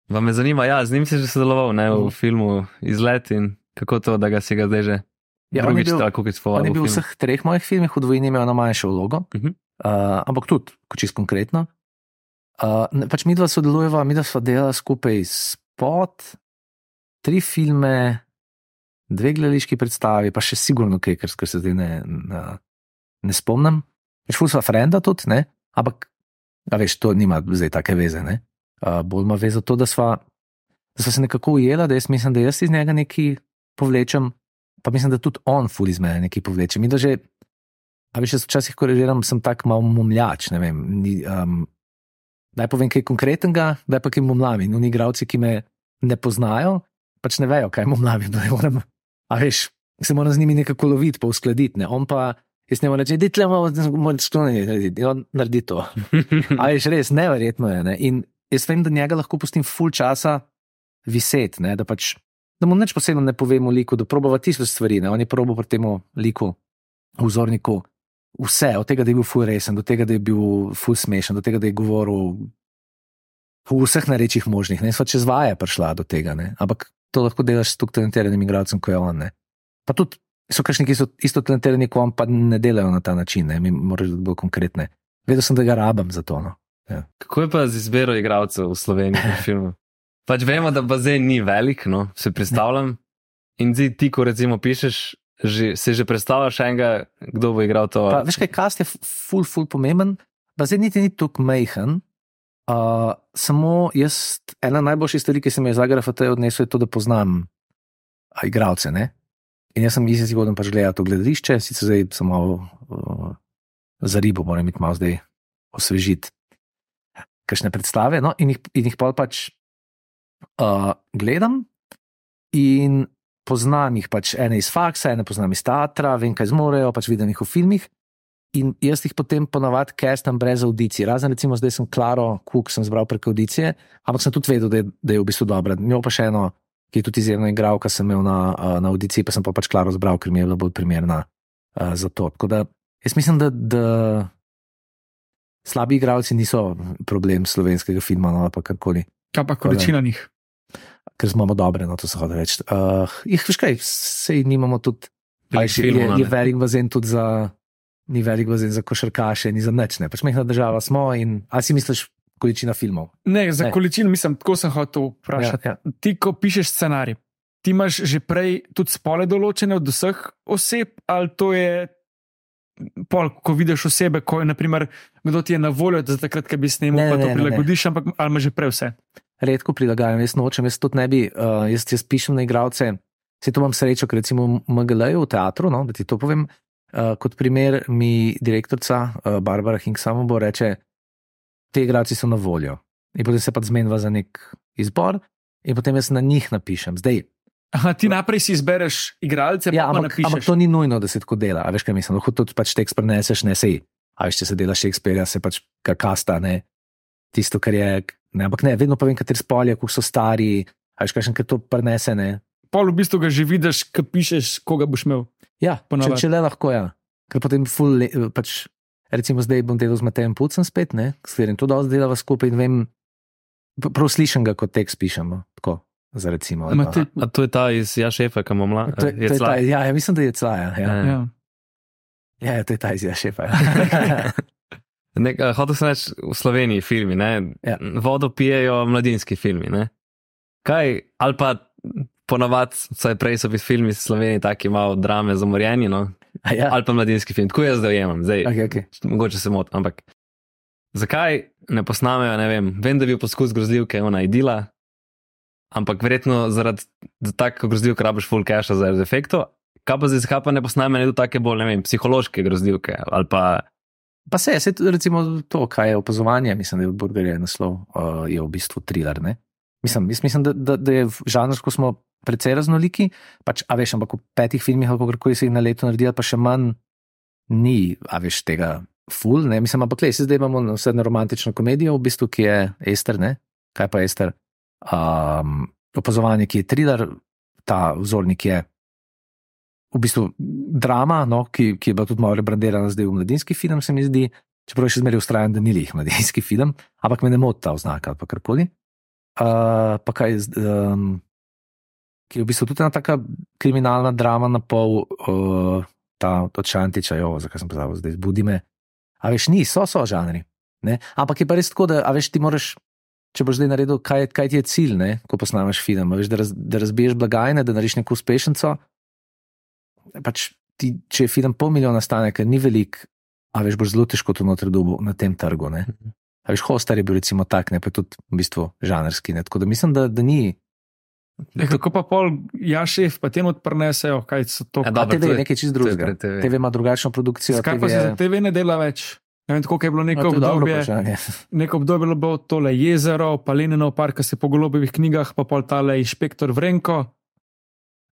[SPEAKER 3] vam me zanima, ja, z njim si že sodeloval ne, v
[SPEAKER 4] Mhm.
[SPEAKER 3] filmu Izlet in kako to, da ga si ga zdaj že
[SPEAKER 4] Ja, on je
[SPEAKER 3] drugič
[SPEAKER 4] bil-
[SPEAKER 3] tako
[SPEAKER 4] On je bil v vseh treh mojih filmih, v dvojini imel eno manjšo vlogo, uh. -huh. uh, ampak tudi, ko čist konkretno. Uh, pač mi dva sodelujeva, mi dva sva delala skupaj spot, tri filme, dve gledališki predstavi, pa še sigurno kaj, kar, se zdaj ne, ne, ne spomnim. Veš, ful sva frenda tudi, ne? ampak, veš, to nima zdaj take veze. Ne? Bolj ima vezo to, da sva, da sva se nekako ujela, da jaz mislim, da jaz iz njega nekaj povlečem, pa mislim, da tudi on ful iz mene nekaj povleče. Mi da že, a veš, jaz včasih korigiram, sem tak malo mumljač, ne vem. Ni, um, Daj povem kaj konkretnega, da pa kaj mumlam. In oni igravci, ki me ne poznajo, pač ne vejo, kaj da ne moram- A veš, se moram z njimi nekako loviti, pa uskladiti. Ne? On pa, jaz ne morem reči, da je moj sklonjen narediti. In on naredi to. A veš, res, neverjetno je. Ne? In jaz vem, da njega lahko pustim full časa viset, ne? da pač, da mu nič posebno ne povemo liku, da probava tisoč stvari. Ne? On je probo pri tem liku, vzorniku, vse, od tega, da je bil full resen, do tega, da je bil full smešen, do tega, da je govoril v vseh narečjih možnih. Ne? Sva čez vaje prišla do tega, ne? ampak to lahko delaš s tako talentiranim igralcem, kot je on. Ne? Pa tudi so kakšni, ki so isto talentirani, kot on, pa ne delajo na ta način, ne? mi moramo biti bolj konkretni. Vedel sem, da ga rabim za to. No.
[SPEAKER 3] Kako je pa z izbiro igralcev v Sloveniji v filmu? Pač vemo, da bazen ni velik, no, se predstavljam. In zdaj ti, ko recimo pišeš, že, se že predstavljaš enega, kdo bo igral to.
[SPEAKER 4] Pa, veš kaj, kast je ful, ful pomemben, zdaj niti ni tako majhen. Uh, samo jaz, ena najboljših stvari, ki sem jih iz Zagreba odnesel, je to, da poznam uh, igralce. Ne? In jaz sem isti zgodom pač gledal to gledališče, sicer zdaj samo uh, za ribo, moram iti malo zdaj osvežiti. Kakšne predstave, no, in jih, in jih pol pač uh, gledam, in poznam jih pač ene iz faksa, ene poznam iz teatra, vem, kaj zmorejo, pač vidim jih v filmih. In jaz jih potem ponavadi kestam brez audicij. Razen recimo zdaj sem Klaro Cook sem zbral prek audicije, ampak sem tudi vedel, da je, da je v bistvu dobra. Njo pa še eno, ki je tudi izjemna igralka, sem imel na, uh, na audiciji, pa sem pa pač Klaro zbral, ker mi je bila bolj primerna uh, za to. Tako da jaz mislim, da, da slabi igralci niso problem slovenskega filma no, ali pa karkoli.
[SPEAKER 5] Kaj pa
[SPEAKER 4] Tako da.
[SPEAKER 5] količina njih?
[SPEAKER 4] ker smo dobre, no to se hoče reči. Uh, jih veš kaj, sej nimamo tudi,
[SPEAKER 3] Veliko
[SPEAKER 4] Veš, je,
[SPEAKER 3] filmov,
[SPEAKER 4] je velik bazen tudi za, ni velik bazen za košarkaše, ni za nič, ne. Pač mehna država smo in, a si misliš, količina filmov?
[SPEAKER 5] Ne, za
[SPEAKER 4] Ne.
[SPEAKER 5] količino, mislim, tako sem hotel vprašati.
[SPEAKER 4] Ja, ja.
[SPEAKER 5] Ti, ko pišeš scenarij, ti imaš že prej tudi spole določene od vseh oseb, ali to je pol, ko vidiš osebe, ko je, naprimer, kdo ti je na voljo, da takrat, ko bi snemal,
[SPEAKER 4] Ne,
[SPEAKER 5] pa
[SPEAKER 4] ne,
[SPEAKER 5] to
[SPEAKER 4] ne, ne.
[SPEAKER 5] prilagodiš, ampak ali imaš že prej vse.
[SPEAKER 4] redko prilagajam, jaz nočem, jaz tudi ne bi, uh, jaz, jaz pišem na igralce. Se to imam srečo, ker recimo v MGL-ju v teatru, no, da ti to povem. Uh, kot primer mi direktorica uh, Barbara Hink samo bo reče, te igralci so na voljo. In potem se pa zmenjava za nek izbor, in potem jaz na njih napišem. Zdaj,
[SPEAKER 5] Aha, ti najprej si izbereš igralce,
[SPEAKER 4] ja,
[SPEAKER 5] pa, pa
[SPEAKER 4] ampak,
[SPEAKER 5] napišeš.
[SPEAKER 4] ampak to ni nujno, da se tako dela. A veš, kaj mislim? Lahko tudi pač tekst preneseš, ne sej. A veš, če se dela Shakespearea, se pač kar kasta, ne. Tisto, kar je. Ne, ampak ne, vedno pa vem, kateri spolje, kako so stari, a veš, kaj še to prenese, ne.
[SPEAKER 5] Pol v bistvu ga že vidiš, ko pišeš, koga boš imel.
[SPEAKER 4] Ja, če,
[SPEAKER 5] Ponavadi.
[SPEAKER 4] če le lahko, ja. Ker potem ful, le, pač, recimo zdaj bom delal z Matejem Pucem spet, ne, s katerim to dosti delava skupaj in vem, prav slišem ga, kot tekst pišemo, tako, za recimo.
[SPEAKER 5] Ma ti-
[SPEAKER 3] A to je ta iz Ja šefa, ki ima mlad.
[SPEAKER 4] To je, to je ta, ja, ja, mislim, da je claja. Ja,
[SPEAKER 3] Ja.
[SPEAKER 5] Ja.
[SPEAKER 4] ja, ja to je ta šefa. Ja.
[SPEAKER 3] Nek, uh, hotel sem reči v Sloveniji filmi, ne?
[SPEAKER 4] Ja.
[SPEAKER 3] vodo pijejo mladinski filmi. Ne? Kaj, ali pa ponavadi, vsaj prej so bili filmi iz Slovenije taki malo drame zamorjeni, no?
[SPEAKER 4] A ja.
[SPEAKER 3] ali pa mladinski film, tako jaz zdaj ujemam, zdaj,
[SPEAKER 4] Okay, okay.
[SPEAKER 3] mogoče se motim, ampak zakaj ne posnamejo, ne vem, vem, da bi bil poskus grozljivke, ona idila, ampak verjetno zaradi za tako grozljivke rabiš full cache zaradi efektov. Kaj pa zdaj, zakaj pa ne posnamejo tudi take bolj, ne vem, psihološke grozljivke ali pa
[SPEAKER 4] Pa se, se recimo to, kaj je opazovanje, mislim, da je od Burgerja naslov, uh, je v bistvu thriller. Ne? Mislim, jaz mislim, da, da, da je žanrsko smo precej raznoliki, pač, a veš, ampak v petih filmih, ali kako se jih na leto naredi, pa še manj, ni, a veš, tega ful, ne, mislim, ampak le, zdaj imamo vse romantično komedijo, v bistvu, ki je Ester, ne, kaj pa Ester, um, opazovanje, ki je thriller, ta vzornik je v bistvu drama, no, ki, ki je bila tudi malo rebrandirana zdaj v mladinski film, se mi zdi, čeprav še zmeraj ustrajen, da ni lih mladinski film, ampak me ne moti ta oznaka ali karkoli. Uh, pa kaj, um, ki je v bistvu tudi ena taka kriminalna drama na pol, uh, ta od Šantiča, jo, zakaj sem pozabil zdaj, zbudi me. A veš, ni, so, so žanri. Ne? Ampak je pa res tako, da veš, ti moraš. Če boš zdaj naredil, kaj, kaj ti je cilj, ne, ko posnameš film, veš, da, raz, da razbiješ blagajne, da narediš neko uspešnico. Pač ti, če je film pol milijona stane, ker ni velik, a veš, boš zelo težko to noter dobil na tem trgu. Ne. A veš, Hostar je bil recimo tak, ne pa tudi v bistvu žanrski. Ne. Tako da mislim, da, da ni.
[SPEAKER 5] E, kako pa pol, ja, šef, pa tem odprnesejo, kaj so to.
[SPEAKER 3] Ja,
[SPEAKER 4] A
[SPEAKER 3] Dobro,
[SPEAKER 4] TV je nekaj čist drugega.
[SPEAKER 3] TV.
[SPEAKER 4] TV ima drugačno produkcijo.
[SPEAKER 5] Zakaj pa se za TV ne dela več? Vem, tako je bilo neko obdobje, neko obdobje je bilo tole jezero, pa Leninov park, ki se po golobovih knjigah, pa pol tale inšpektor Vrenko.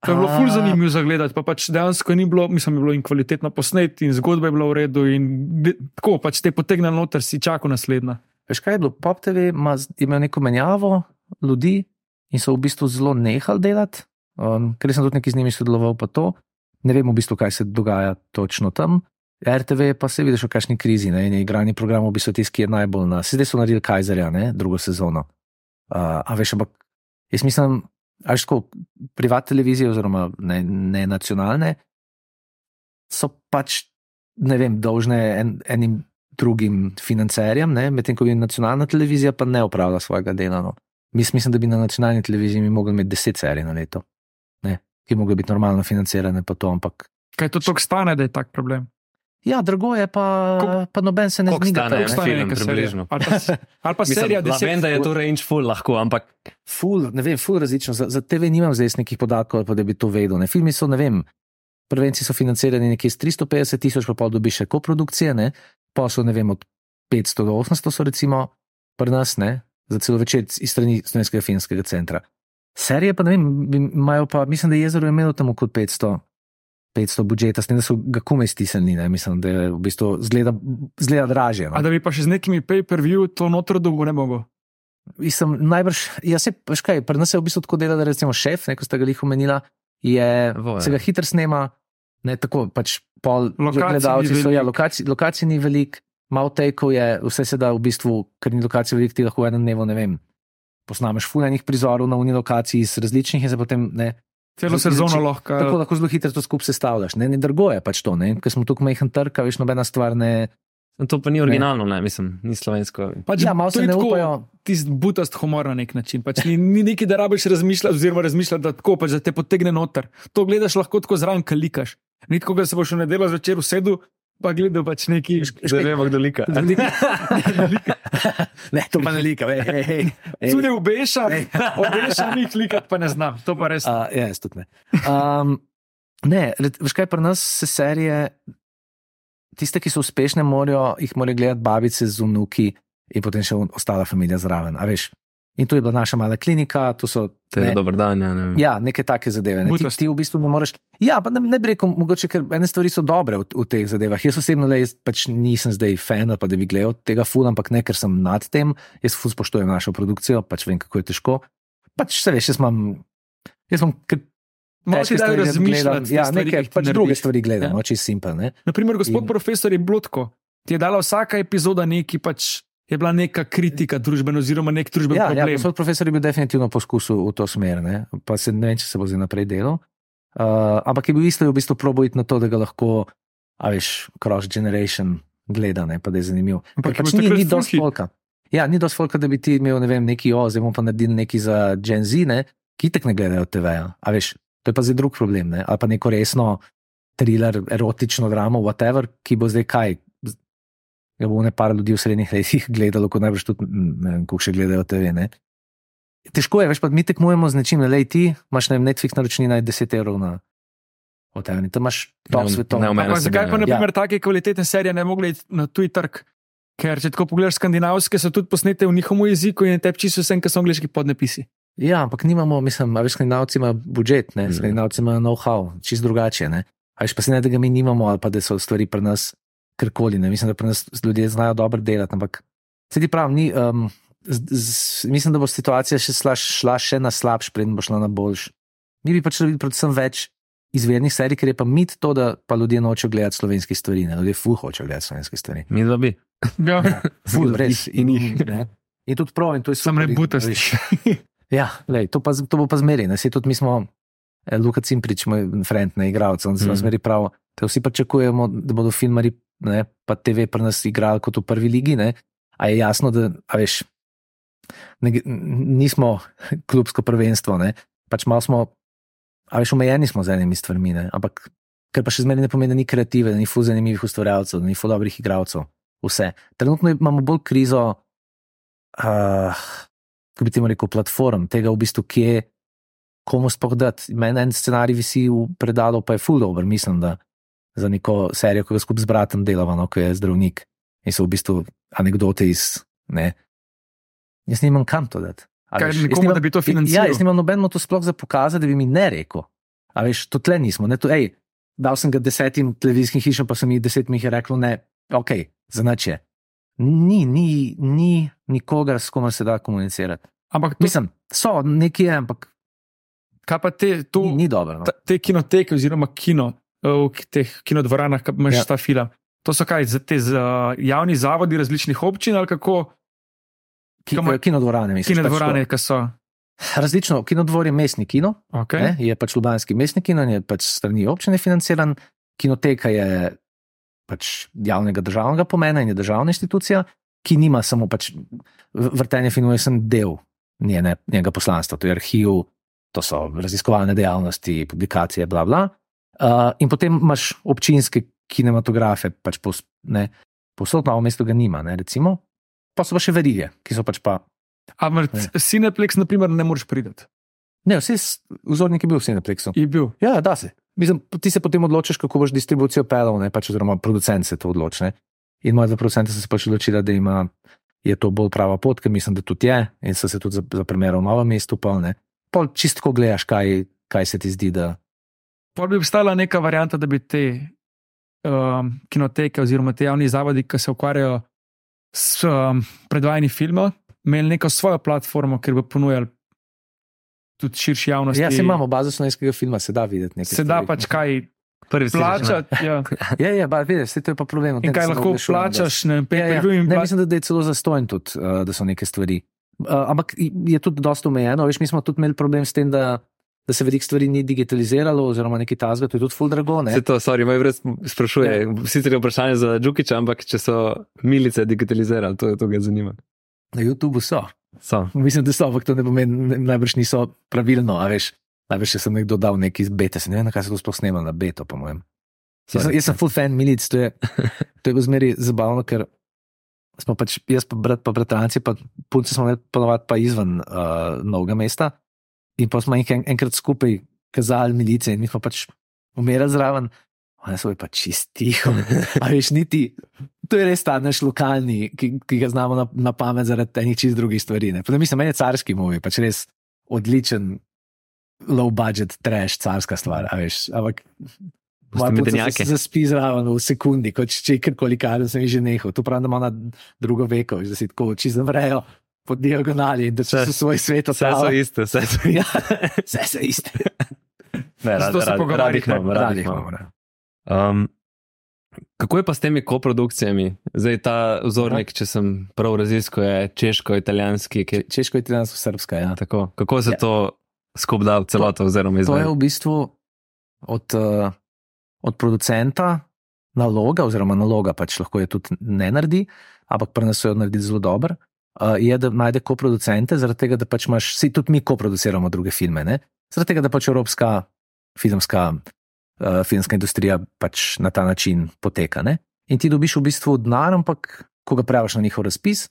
[SPEAKER 5] To je bilo ful
[SPEAKER 4] A.
[SPEAKER 5] zanimivo za gledati, pa pač dejansko ni bilo, mislim, je bilo in kvalitetno posnet, in zgodba je bila v redu, in de- tako pač te potegne noter, si čakal naslednja.
[SPEAKER 4] Veš kaj je bilo? Pop TV ima imel neko menjavo ljudi in so v bistvu zelo nehali delati, um, ker sem tudi nekaj z njimi sodeloval, pa to. Ne vem v bistvu, kaj se dogaja točno tam. RTV pa se vidiš v kakšni krizi, ne, in je igrani program v bistvu tisti, ki je najbolj na. Se zdaj so naredili Kajzerja, ne, drugo sezono. Uh, a veš, ampak jaz mislim, a veš, tako privat televizije oziroma ne, ne nacionalne so pač, ne vem, dolžne en, enim drugim financerjem, medtem ko bi nacionalna televizija pa ne upravlja svojega dela. No. Mis, mislim, da bi na nacionalni televiziji mi mogli imeti deset serij na leto, ne, ki bi mogli biti normalno financirane, pa to, ampak.
[SPEAKER 5] Kaj to toliko stane, da je tak problem?
[SPEAKER 4] Ja, drago je, pa,
[SPEAKER 5] Koliko-
[SPEAKER 4] pa noben se ne
[SPEAKER 3] koliko
[SPEAKER 4] zmiga.
[SPEAKER 3] stane
[SPEAKER 4] tega,
[SPEAKER 3] en
[SPEAKER 4] ne.
[SPEAKER 5] Stane
[SPEAKER 3] film,
[SPEAKER 5] neka serija.
[SPEAKER 3] približno.
[SPEAKER 5] Ali pa, ali pa serija
[SPEAKER 3] Mislim, la,
[SPEAKER 5] 10
[SPEAKER 3] vem, da je to range full lahko, ampak
[SPEAKER 4] Ful, ne vem, ful različno. Za, za TV nimam zdaj nekih podatkov, pa da bi to vedel. Ne. Filmi so, ne vem, prvenci so financirani nekje s 350 tisoč, pa pol dobiš še koprodukcije, ne. pa so, ne vem, od 500 do 800 so recimo pri nas, ne, za celo večer iz strani Slovenskega filmskega centra. Serije pa ne vem, imajo pa, mislim, da je jezero imelo tam okoli 500. 500 budžeta, s tem, da so ga komaj stisnili, ne? mislim, da je v bistvu zgleda, zgleda dražje. No?
[SPEAKER 5] A da bi pa še z nekimi pay-per-view to noter dolgo ne mogel.
[SPEAKER 4] Mislim, najbrž, jaz se, veš kaj, pri nas je v bistvu tako dela, da recimo šef, ne, ko ste ga jih omenila, je,
[SPEAKER 3] Voja.
[SPEAKER 4] se ga hitro snema, ne tako, pač pol gledalci so, ja,
[SPEAKER 5] veliko.
[SPEAKER 4] lokacij, lokacij ni velik, malo tekov je, vse se da v bistvu, ker ni lokacij velik, ti lahko v enem dnevu, ne vem, posnameš fulajnih prizorov na uni lokaciji iz različnih in se potem ne.
[SPEAKER 5] Celo sezono
[SPEAKER 4] če-
[SPEAKER 5] lahko.
[SPEAKER 4] Tako lahko zelo hitro to skupaj sestavljaš. Ne, ne drgo je pač to, ne, ker smo tukaj majhen trg, veš, nobena stvar ne.
[SPEAKER 3] To pa ni originalno, ne, mislim, ni slovensko.
[SPEAKER 5] Pač
[SPEAKER 4] Ja, malo
[SPEAKER 5] to
[SPEAKER 4] se ne upajo.
[SPEAKER 5] Tisti butast humor na nek način. Pač ni, ni nekaj, da rabiš razmišljati, oziroma razmišljati, da, tako, pač, da te potegne noter. To gledaš lahko tako zraven, kalikaš. Ni tako, da se boš v nedeljo zvečer usedel, pa gledal pač neki.
[SPEAKER 3] Zdaj vemo, kdo lika.
[SPEAKER 4] ne, to pa ne lika, hej.
[SPEAKER 5] Tudi obeša, obeša njih likati, pa ne znam. To pa res.
[SPEAKER 4] Uh, ja, jaz tudi ne. Um, ne, veš kaj, pri nas se serije, tiste, ki so uspešne, morajo jih morajo gledati babice z unuki in potem še ostala družina zraven. a veš. In to je bila naša mala klinika, to so
[SPEAKER 3] To je
[SPEAKER 4] ne,
[SPEAKER 3] dober dan, ja. Ne. vem.
[SPEAKER 4] Ja, neke take zadeve. Ne. Ti, ti v bistvu ne moreš. Ja, pa ne, ne bi rekel, mogoče, ker ene stvari so dobre v, v teh zadevah. Jaz osebno le, jaz pač nisem zdaj fan, pa da bi gledal tega ful, ampak ne, ker sem nad tem. Jaz ful spoštujem našo produkcijo, pač vem, kako je težko. Pač se veš, jaz imam. Jaz imam
[SPEAKER 5] Malo
[SPEAKER 4] stvari, jaz
[SPEAKER 5] razmišljati. te
[SPEAKER 4] Ja,
[SPEAKER 5] stvari, ti
[SPEAKER 4] pač druge
[SPEAKER 5] narediš.
[SPEAKER 4] stvari gledam,
[SPEAKER 5] Ja.
[SPEAKER 4] ja. čisto simpel.
[SPEAKER 5] Naprimer, gospod
[SPEAKER 4] In-
[SPEAKER 5] profesor je Blotko, ti je dala vsaka epizoda neki, pač je bila neka kritika družbena, oziroma nek družbeni
[SPEAKER 4] Ja, ja,
[SPEAKER 5] problem.
[SPEAKER 4] gospod profesor je bil definitivno poskusil v to smer, ne? pa se ne vem, če se bo zdaj naprej delal. Uh, ampak je bil isto, v bistvu probojiti na to, da ga lahko, a veš, cross generation gleda, ne? pa da je zanimiv.
[SPEAKER 5] Ampak
[SPEAKER 4] pač ni, ni dosti folka. Ja, ni dosti folka, da bi ti imel, ne vem, neki o, zdaj bomo pa naredili neki za Gen Z, ne? ki tek ne gledajo TV-ja. A veš, to je pa zdaj drug problem, ne? ali pa neko resno thriller, erotično dramo, whatever, ki bo zdaj kaj. Ja, bo ne par ljudi v srednjih letih gledalo, kot najbrž tudi, ne vem, koliko še gledajo TV. Ne? Težko je, veš pa mi tekmujemo z nečim, le ti imaš vem, Netflix naročnina je 10 evrov na OTV, tam imaš top
[SPEAKER 3] Ne-
[SPEAKER 4] svetov.
[SPEAKER 3] neomejeno
[SPEAKER 5] Ampak zakaj pa, na
[SPEAKER 4] ja.
[SPEAKER 5] primer, take kvalitetne serije ne mogle iti na tuj trg? Ker če tako pogledaš, skandinavske so tudi posnete v njihovem jeziku in tebi čisto vse, kar so angliški podnapisi.
[SPEAKER 4] Ja, ampak nimamo, mislim, veš, skandinavci imajo budžet, ne, skandinavci imajo know-how, čist drugače. Ne. A veš pa se ne, da ga mi nimamo, ali pa da so stvari pri nas karkoli. Ne. Mislim, da pri nas ljudje znajo dobro delati, ampak se ti pravi, ni. Um, z, z, mislim, da bo situacija še šla, šla še na slabš, preden bo šla na boljš. Mi bi pač rabili predvsem več izvirnih serij, ker je pa mit to, da pa ljudje nočejo gledati slovenske stvari, ne. ljudje fuh hočejo gledati slovenske stvari.
[SPEAKER 3] Mi dva bi.
[SPEAKER 5] Ja,
[SPEAKER 4] Ful, res.
[SPEAKER 3] In jih.
[SPEAKER 4] Ne. In tudi prav, in to je super,
[SPEAKER 5] ne
[SPEAKER 4] in-
[SPEAKER 5] butasti.
[SPEAKER 4] Ja, lej, to, pa, to bo pa zmeri. Ne? Sej tudi mi smo, eh, Luka Cimprič, moj friend, ne igralec, on se mm. zmeri prav. Da vsi pričakujemo, da bodo filmari, ne, pa TV pri nas igrali kot v prvi ligi. Ne? A je jasno, da veš, ne, nismo klubsko prvenstvo, ne? pač malo smo, a veš, omejeni smo z enimi stvarmi. Ne? Ampak kar pa še zmeraj ne pomeni, da ni kreative, da ni fu zanimivih ustvarjalcev, da ni fu dobrih igralcev. Vse. Trenutno imamo bolj krizo. Uh, kako bi ti rekel, platform, tega v bistvu, kje, komu sploh dati. Meni en scenarij visi v predalu, pa je full dobro, mislim, da za neko serijo, ki ga skupaj z bratom delava, no, ko je zdravnik in so v bistvu anekdote iz. Ne. Jaz nimam kam to dati.
[SPEAKER 5] Kaj,
[SPEAKER 4] veš, jaz
[SPEAKER 5] nekomu,
[SPEAKER 4] nimam-
[SPEAKER 5] da bi to
[SPEAKER 4] Ja,
[SPEAKER 5] financiral?
[SPEAKER 4] jaz nimam nobeno to sploh za pokazati, da bi mi ne rekel. A veš, to tle nismo. Ne, to, ej, dal sem ga desetim televizijskim hišam, pa sem jih deset mi je reklo, ne, ok, zanače. Ni, ni, ni nikogar, s komer se da komunicirati.
[SPEAKER 5] Ampak to,
[SPEAKER 4] Mislim, so neki, je, ampak
[SPEAKER 5] kaj pa te, to,
[SPEAKER 4] ni, ni dobro. No.
[SPEAKER 5] te kinoteke oziroma kino v teh kinodvoranah, ki imaš
[SPEAKER 4] Ja.
[SPEAKER 5] ta film. To so kaj, za te za javni zavodi različnih občin ali kako?
[SPEAKER 4] Ki,
[SPEAKER 5] Kamor-
[SPEAKER 4] kinodvorane, mislim.
[SPEAKER 5] Kinodvorane, ki so.
[SPEAKER 4] Različno, kinodvor je mestni kino,
[SPEAKER 5] Okay.
[SPEAKER 4] ne, je pač Ljubljanski mestni kino in je pač strani občine financiran, kinoteka je pač javnega državnega pomena in je državna institucija, ki nima samo pač vrtenje filmov, je sem del njene, njenega poslanstva, to je arhiv, to so raziskovalne dejavnosti, publikacije, bla bla. Uh, in potem imaš občinske kinematografe, pač pos, ne, posod na mestu ga nima, ne, recimo. Pa so pa še verige, ki so pač pa.
[SPEAKER 5] Ampak
[SPEAKER 4] Ne.
[SPEAKER 5] Cineplex, na primer, ne moreš priti.
[SPEAKER 4] Ne, vse vzornik je bil v Cineplexu.
[SPEAKER 5] Je bil.
[SPEAKER 4] Ja, da se. Mislim, ti se potem odločiš, kako boš distribucijo pelal, ne, pač, oziroma producent se to odloči. ne. In moja dva producenta so se pač odločila, da ima, je to bolj prava pot, ker mislim, da tudi je, in so se tudi za, za primer v novem mestu polne. Pol čistko gledaš, kaj, kaj se ti zdi, da.
[SPEAKER 5] Pol bi obstala neka varianta, da bi te um, kinoteke oziroma te javni zavodi, ki se ukvarjajo s um, predvajanjem filma, imeli neko svojo platformo, kjer bi ponujali tudi širši javnosti.
[SPEAKER 4] Ja, se imamo bazo slovenskega filma, se da videti nekaj.
[SPEAKER 5] Se da
[SPEAKER 4] stvari.
[SPEAKER 5] pač kaj
[SPEAKER 3] Prvi
[SPEAKER 5] plačati. Ja.
[SPEAKER 4] Ja, ja, ba, vidiš, saj to je pa problem. o tem
[SPEAKER 5] In kaj
[SPEAKER 4] se
[SPEAKER 5] lahko
[SPEAKER 4] da-
[SPEAKER 5] plačaš, ne vem,
[SPEAKER 4] Ja, ja.
[SPEAKER 5] in
[SPEAKER 4] Ne,
[SPEAKER 5] plač-
[SPEAKER 4] mislim, da, je celo zastojn tudi, uh, da so neke stvari. Uh, ampak je tudi dosta omejeno. Veš, mi smo tudi imeli problem s tem, da, da se veliko stvari ni digitaliziralo, oziroma nekaj tazga, to je tudi full drago. Ne?
[SPEAKER 3] Se to, sorry, moj vred sprašuje. Ja. Sicer je vprašanje za Džukiča, ampak če so milice digitalizirali, to je to, kar zanima.
[SPEAKER 4] Na YouTubu so.
[SPEAKER 3] So.
[SPEAKER 4] Mislim, da so, ampak to ne pomeni, najbrž niso pravilno. a Veš, najbrž sem nekdo dal neki iz beta, ne vem, kaj se to sploh snema na beto, po mojem. Jaz, sem- jaz sem full fan milic, to je, to je bilo zmeri zabavno, ker smo pač, jaz pa brat, pa bratranci, pa punce smo imeli ponovadi pa izven uh, novega mesta. In pa smo jih en, enkrat skupaj kazali milice in mi smo pač umirali zraven. Oni so pa čist tiho. A veš, niti, to je res ta naš lokalni, ki, ki ga znamo na, na pamet zaradi enih čist drugih stvari. Ne. Da mislim, meni je carski movie, pač res odličen, low budget, trash, carska stvar. ampak se zaspi zraven v sekundi, kot če karkoli kar sem že nehal. Tu pravim, da ima na drugo veko, da si tako oči zavrejo po diagonali da so svoj svet
[SPEAKER 3] Vse so
[SPEAKER 4] opravili.
[SPEAKER 3] iste, vse so iste.
[SPEAKER 4] Ja, vse so iste.
[SPEAKER 3] Ne,
[SPEAKER 5] Zato se
[SPEAKER 3] rad-
[SPEAKER 5] pogovarjamo.
[SPEAKER 3] rad rad
[SPEAKER 4] Radi imamo.
[SPEAKER 3] Um, kako je pa s temi koprodukcijami? Zdaj ta vzornik, če sem prav raziskal, je češko-italijanski. ki-
[SPEAKER 4] Češko je italijansko srpska. Ja.
[SPEAKER 3] Tako, kako se
[SPEAKER 4] Ja.
[SPEAKER 3] to skup da v celoto, oziroma
[SPEAKER 4] To je v bistvu od, uh, od producenta naloga, oziroma naloga pač lahko je tudi ne naredi, ampak pri nas jo naredili zelo dobro. Uh, je, da najde koproducente, zaradi tega, da pač imaš, vsi tudi mi koproduciramo druge filme, ne? zaradi tega, da pač evropska filmska, uh, filmska industrija pač na ta način poteka. Ne? In ti dobiš v bistvu denar, ampak ko ga praviš na njihov razpis,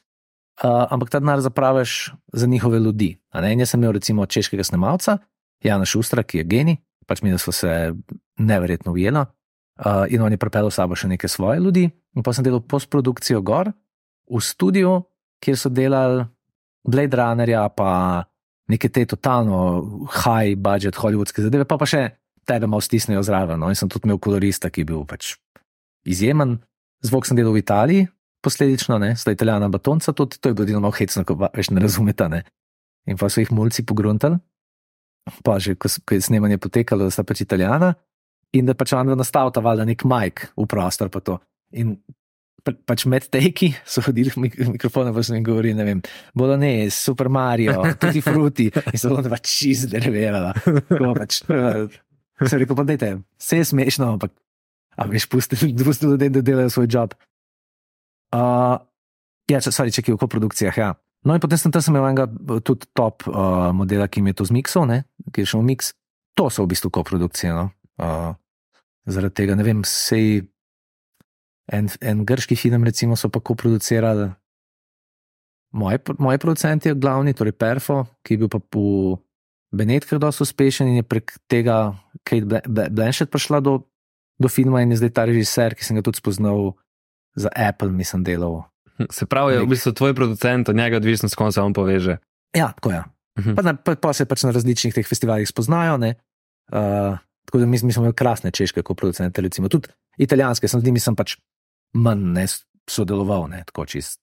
[SPEAKER 4] uh, ampak ta denar zapraviš za njihove ljudi. jaz sem imel recimo češkega snemalca, Jana Šustra, ki je genij, pač mi, smo se neverjetno ujeli. Uh, in on je pripeljal s sabo še neke svoje ljudi, in pa sem delal postprodukcijo gor v studiu, kjer so delali Blade Runnerja, pa neke te totalno high budget hollywoodske zadeve, pa pa še tebe malo stisnejo zraven. No? In sem tudi imel kolorista, ki je bil pač izjemen. Zvok sem delal v Italiji, posledično, sta italijana batonca, tudi to je bilo malo hecno, ko več ne razumete. Ne? In pa so jih mulci pogruntali, pa že ko, ko je snemanje potekalo, da sta pač italijana in da pač on nastavlja valjda nek majk v prostor. In pač med teki so hodili mik mikrofone, pa so jim govorili, ne vem, Bolognese, Super Mario, Tutti Frutti in so onda pač čist derverala. Pač, eh, sem rekel, pa dajte, vse je smešno, ampak veš, pustite ljudem, da delajo svoj job. Uh, ja, ki je v koprodukcijah, ja. No, in potem sem tam imel enega tudi top uh, modela, ki mi je to zmiksal, ne, ki je šel v mix. To so v bistvu koprodukcije. No. Uh, zaradi tega ne vem, sej en, en grški film, recimo, so pa koproducirali. Moj, moj producent je glavni, torej Perfo, ki je bil pa v Benetkah dosti uspešen in je prek tega Kate Bla- Bla- Blanchett prišla do, do filma in je zdaj ta režiser, ki sem ga tudi spoznal za Apple, mislim, delal.
[SPEAKER 3] Se pravi, je v bistvu tvoj producent, od njega odvisno, s kom se on poveže.
[SPEAKER 4] Ja, tako je.
[SPEAKER 3] Mhm.
[SPEAKER 4] Pa, na, pa, pa se pač na različnih teh festivalih spoznajo. ne. Uh, tako da mi, mi smo imeli krasne češke koproducente, recimo tudi italijanske, sem z njimi sem pač manj ne, sodeloval, ne, tako čist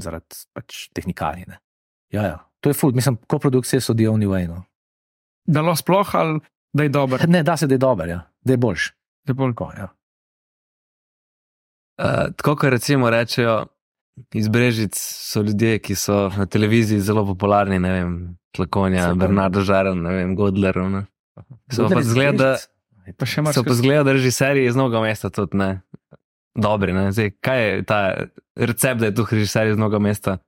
[SPEAKER 4] zaradi pač tehnikalije. ne. Ja, ja, to je ful, mislim, koprodukcije so the only way. No.
[SPEAKER 5] Da lahko sploh ali da je dober.
[SPEAKER 4] Ne, da se da je dober, ja. da je boljš.
[SPEAKER 5] Da je bolj.
[SPEAKER 4] Tako, ja.
[SPEAKER 3] Uh, tako kot recimo rečejo, iz Brežic so ljudje, ki so na televiziji zelo popularni, ne vem, Tlakonja. Bernardo Žaren, ne vem, Godler. Ne. So pa
[SPEAKER 4] Godler iz
[SPEAKER 3] zgleda, da-.
[SPEAKER 5] Pa
[SPEAKER 3] So pa zgleda, da režiserji iz mnogo mesta tudi ne. Dobri? Zdaj, kaj je ta recept, da je tu režiser iz mnogo mesta?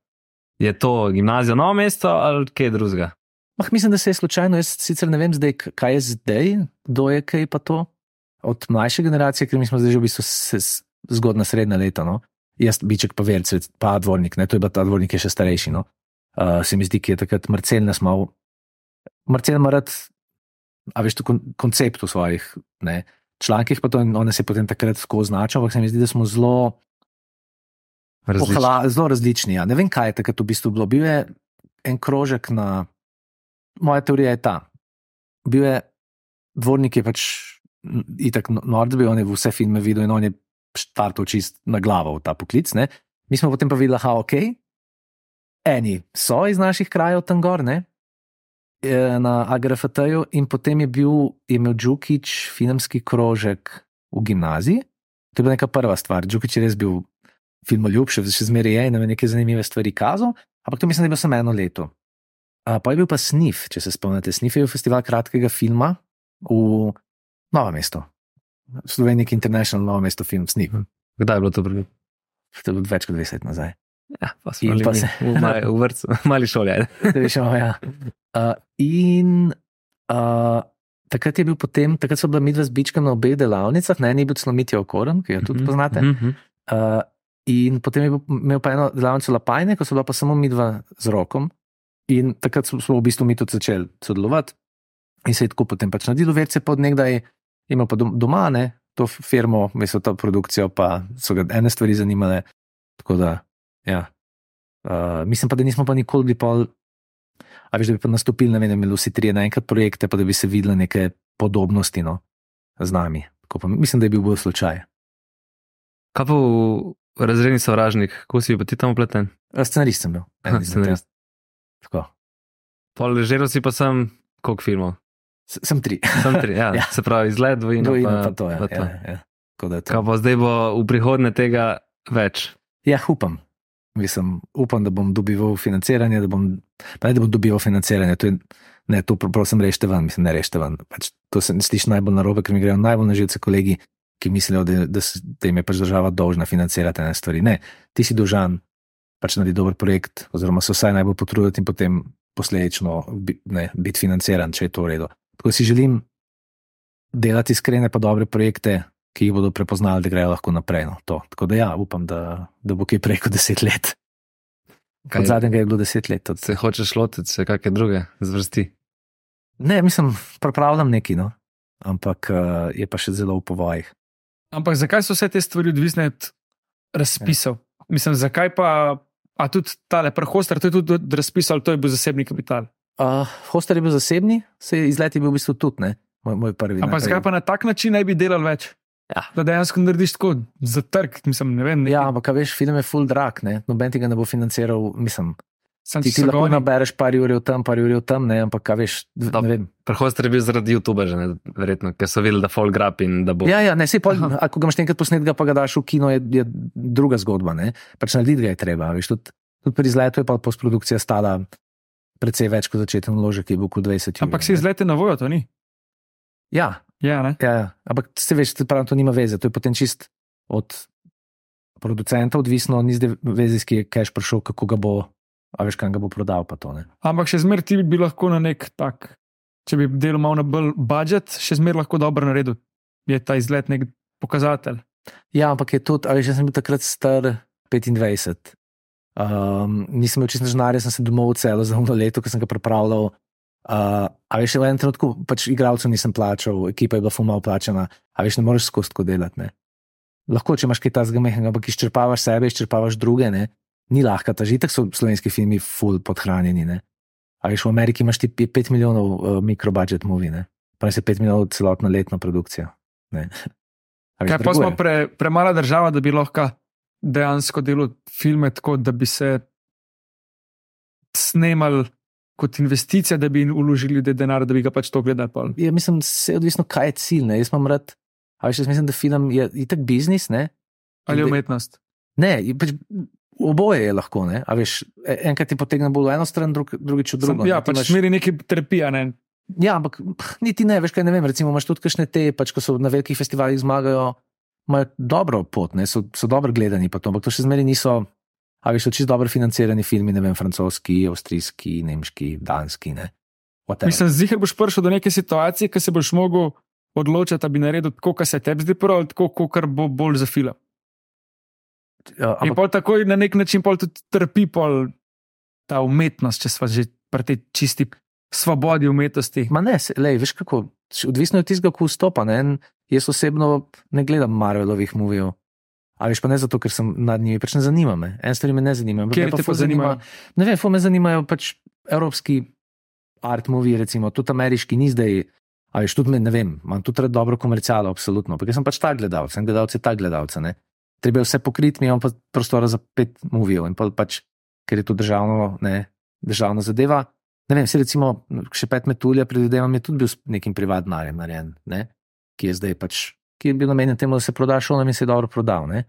[SPEAKER 3] Je to gimnazija novo mesto ali kaj drugega?
[SPEAKER 4] Mah, mislim, da se je slučajno, jaz sicer ne vem, zdaj, kaj je zdaj, kdo je kaj pa to. Od mlajše generacije, ker mi smo zdaj že v bistvu zgodna srednja leta. No? Jaz, biček pa verc, pa dvornik, ne? to je pa ta dvornik, je še starejši. No? Uh, se mi zdi, ki je takrat Marcel nas mal. Marcel ima rad, a veš, to kon, koncept v svojih ne? Člankih, pa to on se je potem takrat tako označil, ampak se mi zdi, da smo zelo
[SPEAKER 3] Različno.
[SPEAKER 4] Pohla, zelo različni. Ja. Ne vem, kaj je takrat v bistvu bilo. Bil je en krožek na. Moja teorija je ta. Bil je dvornik, je pač itak no- nord, bil je vse filme videl in on je štartal čist na glavo v ta poklic. Ne. Mi smo potem pa videli, da ok, eni so iz naših krajev tam gor, ne. E, Na AGRFT-ju, in potem je bil, je imel Džukič filmski krožek v gimnaziji. To je bila neka prva stvar. Džukič je res bil filmoljub, še, še zmeraj je in nam je neke zanimive stvari kazal. Ampak to mislim, da je bil samo eno leto. Uh, pa je bil pa Snif, če se spomnite. Snif je bil festival kratkega filma v Novem mestu. Slovenik International Novo mesto film Snif.
[SPEAKER 3] Kdaj je bilo to prvi?
[SPEAKER 4] To je bilo več kot 20 let nazaj.
[SPEAKER 3] Ja, pa smo
[SPEAKER 4] pa se-
[SPEAKER 3] v, mali, v vrtu, mali šoli.
[SPEAKER 4] veš, ja. uh, in uh, takrat je bil potem, takrat so bila midva z Bičkom na obeh delavnicah, na eni je bil celo Mitja Okoren, ki jo tudi
[SPEAKER 3] Mhm,
[SPEAKER 4] poznate.
[SPEAKER 3] mhm.
[SPEAKER 4] Uh, in potem je bil, imel pa eno delavnico Lapajne, ko so bila pa samo midva z rokom. In takrat smo, smo v bistvu mi tudi začeli sodelovati. In se je tako potem pač naredilo, več se pa od nekdaj imel pa dom- doma, ne, to firmo, mislim, to produkcijo, pa so ga ene stvari zanimale. Tako da, ja. Uh, mislim pa, da nismo pa nikoli bili pol. A veš, da bi pa nastopili, ne vem, imeli vsi trije naenkrat projekte, pa da bi se videli neke podobnosti no, z nami. Tako Pa, mislim, da je bil bolj slučaj.
[SPEAKER 3] Kaj pa v razredni sovražnik, kako si pa ti tam upleten?
[SPEAKER 4] A Scenarist sem bil. Ja.
[SPEAKER 3] scenarist.
[SPEAKER 4] Tako.
[SPEAKER 3] Pol ležeral si pa sem, koliko filmov?
[SPEAKER 4] S- Sem tri.
[SPEAKER 3] Sem tri, ja.
[SPEAKER 4] Ja.
[SPEAKER 3] Se pravi, izgled, dvojina.
[SPEAKER 4] Dvojino
[SPEAKER 3] pa,
[SPEAKER 4] pa to je.
[SPEAKER 3] pa
[SPEAKER 4] Ja,
[SPEAKER 3] to.
[SPEAKER 4] ja, ja. Tako da je to.
[SPEAKER 3] Kaj pa zdaj bo v prihodnje tega več?
[SPEAKER 4] Ja, upam. Mislim, upam, da bom dobival financiranje, da bom, pa ne da bom dobival financiranje. To je, ne, to pro- prosim, rešite ven, mislim, ne rešite ven. Pač, to se sliši najbolj narobe, ker mi grejo najbolj na živce kolegi, ki mislijo, da, da, s- da jim je pač država dolžna financirati ene stvari. Ne, ti si dolžan pač narediti dober projekt, oziroma se vsaj najbolj potruditi in potem posledično biti financiran, če je to v redu. Tako si želim delati iskrene pa dobre projekte, ki jih bodo prepoznali, da grejo lahko naprej. No, to. Tako da ja, upam, da, da bo kaj prej kot deset let.
[SPEAKER 3] Kaj-
[SPEAKER 4] Od zadnjega je bilo deset let. Od...
[SPEAKER 3] Se hočeš lotiti se kakšne druge zvrsti?
[SPEAKER 4] Ne, mislim, pripravljam nekaj, no. ampak uh, je pa še zelo v povojih.
[SPEAKER 5] Ampak zakaj so vse te stvari odvisne od razpisov? Mislim, zakaj pa, a tudi tale prehostar, to je tudi ali to je bil zasebni kapital.
[SPEAKER 4] Uh, Hoster je bil zasebni, se je izlet je bil v bistvu tudi, ne, moj, moj prvi.
[SPEAKER 5] Ampak
[SPEAKER 4] najprej-
[SPEAKER 5] zakaj pa na tak način ne bi delali več?
[SPEAKER 3] Ja.
[SPEAKER 5] Da dejansko narediš tako za trg, mislim, ne vem. neki-
[SPEAKER 4] Ja, ampak veš, film je full drag, ne? noben ti ga ne bo financiral. Mislim,
[SPEAKER 5] Sam
[SPEAKER 4] ti, ti lahko
[SPEAKER 5] goni-
[SPEAKER 4] nabereš par ur tam, par ur tam, ne? ampak a veš.
[SPEAKER 3] Prehoster je bil zaradi YouTube, že ne, verjetno, ker so videli, da folk grab in da bo.
[SPEAKER 4] Ja, ja, ne, sej pol, ako ga imaš enkrat posnetka, pa ga daš v kino, je, je druga zgodba. Ne? Pač narediti ga je treba. Veš, tudi, tudi pri izletu je pa postprodukcija stala precej več kot začeten vložek, ki je bil kot 20 ur.
[SPEAKER 5] Ampak si izlete na vojo, to ni.
[SPEAKER 4] Ja,
[SPEAKER 5] Ja, ne.
[SPEAKER 4] ja, ja, ampak se veš, se pravi, to nima veze, to je potem čist od producenta odvisno, ni zdaj veze, ki je cash prišel, kako ga bo, a veš, kam ga bo prodal. To, ne.
[SPEAKER 5] Ampak še zmeraj ti bi lahko na nek tak, če bi delal malo na bolj budžet, še zmeraj lahko dobro naredil. Je ta izlet nek pokazatelj.
[SPEAKER 4] ja, ampak je tudi, a veš, jaz sem bil takrat star 25. Um, nisem imel čisto žnarja, sem se domov celo za eno leto, ko sem ga pripravljal. Uh, a veš, v enem trenutku pač igralcev nisem plačal, ekipa je bila fuma plačana, a veš, ne moreš skozi tako delati. Ne? Lahko, če imaš kaj tazga mehnega, ampak izčrpavaš sebe, izčrpavaš druge, ne? ni lahka ta žitek, so slovenski filmi full podhranjeni. Ne? A veš, v Ameriki imaš ti 5 milijonov uh, mikrobudget movie, ne? pa se 5 milijonov celotna letna produkcija. Ne? Veš,
[SPEAKER 5] Kaj pa smo pre, premala država, da bi lahko dejansko delal filme tako, da bi se snemali kot investicija, da bi uložili ljudje denar, da bi ga pač to gledali. pol.
[SPEAKER 4] Ja, mislim, se je odvisno, kaj je cilj. Ne? Jaz imam rad, a veš, jaz mislim, da film je itak biznis, ne?
[SPEAKER 5] Ali
[SPEAKER 4] Zdaj-
[SPEAKER 5] umetnost.
[SPEAKER 4] Ne, je pač oboje je lahko, ne? A veš, e- enkrat ti potegne bolj v eno stran, drug, drugič v drugo.
[SPEAKER 5] Sem, ja,
[SPEAKER 4] ne.
[SPEAKER 5] Pač
[SPEAKER 4] imaš-
[SPEAKER 5] smeri neki terapija. Ne?
[SPEAKER 4] ja, ampak niti ne, veš kaj ne vem. Recimo, imaš tudi kakšne te, pač, ko so na velikih festivalih zmagajo, imajo dobro pot, ne? so, so dobro gledani, to, ampak to še zmeri niso. A veš, so čisto dobro financirani filmi, ne vem, francoski, avstrijski, nemški, danski. Ne? Whatever.
[SPEAKER 5] Mislim, zihar boš prišel do neke situacije, ki se boš mogel odločiti, da bi naredil tako, kar se tebi zdi prav, ali tako, kot bo bolj za film.
[SPEAKER 4] Ja,
[SPEAKER 5] In
[SPEAKER 4] ampak,
[SPEAKER 5] pol takoj na nek način pol tudi trpi pol ta umetnost, če smo že pri tej čisti svobodi umetnosti.
[SPEAKER 4] Ma ne, lej, veš kako, odvisno je od tistega, ko vstopa. Ne? Jaz osebno ne gledam Marvelovih movijev. A veš pa ne zato, ker sem nad njimi, pač ne zanima me. En stvari me ne zanima.
[SPEAKER 5] Kjer te pa zanimajo?
[SPEAKER 4] Ne vem, me zanimajo pač evropski art movie, recimo, tudi ameriški, ni zdaj. A veš, tudi me, ne vem, imam tudi dobro komercialo, absolutno. Ampak jaz sem pač tak gledalec, en gledalec tak gledalec. Treba je vse pokriti, mi imamo pa prostora za pet movijev in pol pač, ker je to državno, ne, državna zadeva. Ne vem, se recimo še pet metulja, predvidevam, je tudi bil s nekim privatnarjem narejen, ne, ki je zdaj pač, ki je bil namenjen temu, da se proda šolam in se je dobro prodal. Ne.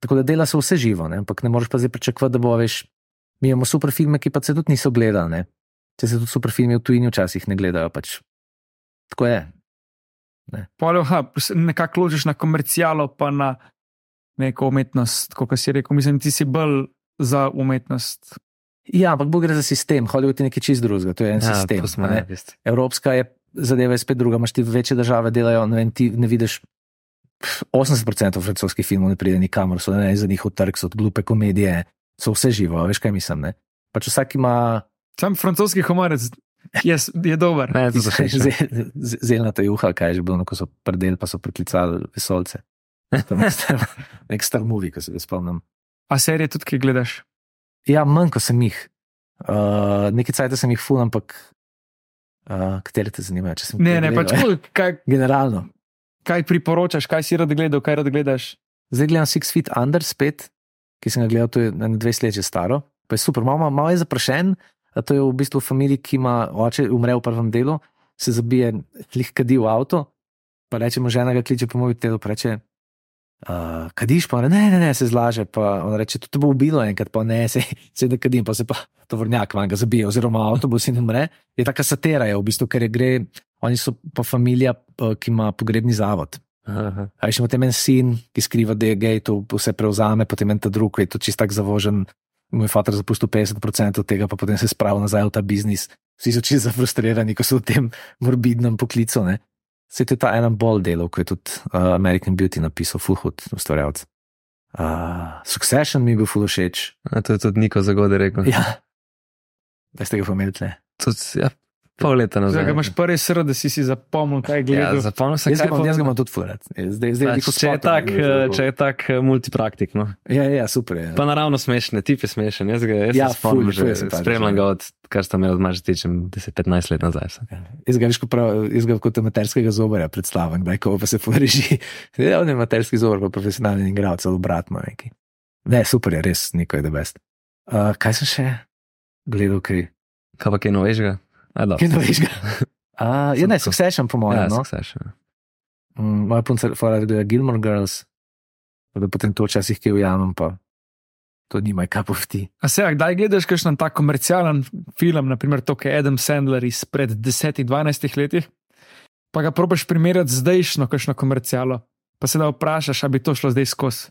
[SPEAKER 4] Tako da dela se vse živo, ne, ampak ne moreš pa zdaj pričakovati, da bo veš Mi imamo super filme, ki pa se tudi niso gledali. Ne? Če se tudi super filme v tujini včasih ne gledajo. Pač. Tako je.
[SPEAKER 5] Polja, nekako ložiš na komercijalo, pa na neko umetnost, kot si rekel. Mislim, ti si bolj za umetnost.
[SPEAKER 4] Ja, ampak bo gre za sistem. Hollywood je nekaj čist drugega, to je en
[SPEAKER 3] Ja,
[SPEAKER 4] sistem.
[SPEAKER 3] to smo
[SPEAKER 4] ne.
[SPEAKER 3] ne.
[SPEAKER 4] Evropska je zadeva je spet druga. Imaš ti večje države delajo, ne vem, ti ne vidiš. pf, 80% francoskih filmov ne pride nikamor, so ne za njihov trg, so glupe komedije, so vse živo, veš kaj mislim. Ne? Pač vsak ima
[SPEAKER 5] Sam francoski humorec je, je dober.
[SPEAKER 3] Ne, to so še
[SPEAKER 4] zel- z- zeljnata juha, kaj je že bilo, no, ko so predel, pa so priklicali vesolce. Je star- Nek star movie, ko se ga spomnim.
[SPEAKER 5] A serije tudi, ki gledaš?
[SPEAKER 4] Ja, manj kot sem jih. Uh, nekaj cajt sem jih ful, ampak uh, katere te zanimajo? če sem
[SPEAKER 5] Ne, ne,
[SPEAKER 4] gledal,
[SPEAKER 5] pač
[SPEAKER 4] eh?
[SPEAKER 5] kul, kaj,
[SPEAKER 4] Generalno.
[SPEAKER 5] kaj priporočaš, kaj si rad gledal, kaj rad gledaš.
[SPEAKER 4] Zdaj gledam Six Feet Under spet, ki sem ga gledal, to je na dve sleče staro. Pa je super, malo, malo je zaprašen. To je v bistvu familija, ki ima oče, umre v prvem delu, se zabije, lih kadi v avto, pa reče mu žena, ga kliče po mobitelu, pa reče. Uh, kadiš pa, ne, ne, ne, se zlaže. Pa on reče, to te bo ubilo enkrat, pa ne, se, se da kadim, pa se pa tovornjak van ga zabije, oziroma avtobus in umre. Je taka satira, je v bistvu, ker je gre, oni so pa familija, ki ima pogrebni zavod.
[SPEAKER 3] Aha.
[SPEAKER 4] A še potem en sin, ki skriva, da je gej, to vse prevzame, potem en ta drug, je to čist tak zavožen. Moj oče zapustil 50% od tega, pa potem se spravil nazaj v ta biznis. Vsi so čisto zafrustrirani, ko so v tem morbidnem poklicu. Ne? Se je ta ena bolj delov, ko je tudi uh, American Beauty napisal, Fulhood, ustvarjalec. Uh, Succession mi je bil ful všeč.
[SPEAKER 3] To je tudi Niko zagode rekel.
[SPEAKER 4] Ja. Da ste ga pomenili.
[SPEAKER 3] Tudi, ja, pol leta nazaj.
[SPEAKER 5] Zdaj, imaš prvi srd, da si si zapomnil, kaj
[SPEAKER 3] Ja,
[SPEAKER 5] gledaš.
[SPEAKER 3] zapomnil sem,
[SPEAKER 4] Jaz
[SPEAKER 3] kaj
[SPEAKER 4] ga imam- jaz ga imam tudi ful rad. Zdaj, zdaj veliko
[SPEAKER 3] če je tak,
[SPEAKER 4] je
[SPEAKER 3] eh, če je tak eh, multipraktik. No.
[SPEAKER 4] Ja, ja, super je.
[SPEAKER 3] Pa naravno smešne, tip je smešen. Jaz ga jaz
[SPEAKER 4] Ja,
[SPEAKER 3] ja, spomnim,
[SPEAKER 4] je
[SPEAKER 3] že spremljam ga od, kar sta imela od Mažetičem 10-15 let nazaj. vsaj.
[SPEAKER 4] Jaz ga, ko prav, jaz ga kot amaterskega zobarja predstavljam, kdaj ko pa se poreži. Ja, on je amaterski zobar, pa profesionalni igralec, celo obratno neki. Ne, super je, res, neko je da best. Uh, kaj sem še gledal, kaj,
[SPEAKER 3] Kaj pa kaj novejšega? A, dobro.
[SPEAKER 4] kaj novejšega? Uh, ja, ne, Succession, po mojem.
[SPEAKER 3] Ja,
[SPEAKER 4] no?
[SPEAKER 3] Succession.
[SPEAKER 4] Mm, Moja punca rada gleda Gilmore Girls, da potem to včasih kaj ujamem, pa to nima kaj povti.
[SPEAKER 5] A se, a kdaj gledaš kakšen tak komercialen film, naprimer to, ki je Adam Sandler izpred 10-12 letih, pa ga probaš primerjati z zdajšnjo kakšno komercialo, pa se da vprašaš, ali bi to šlo zdaj skozi.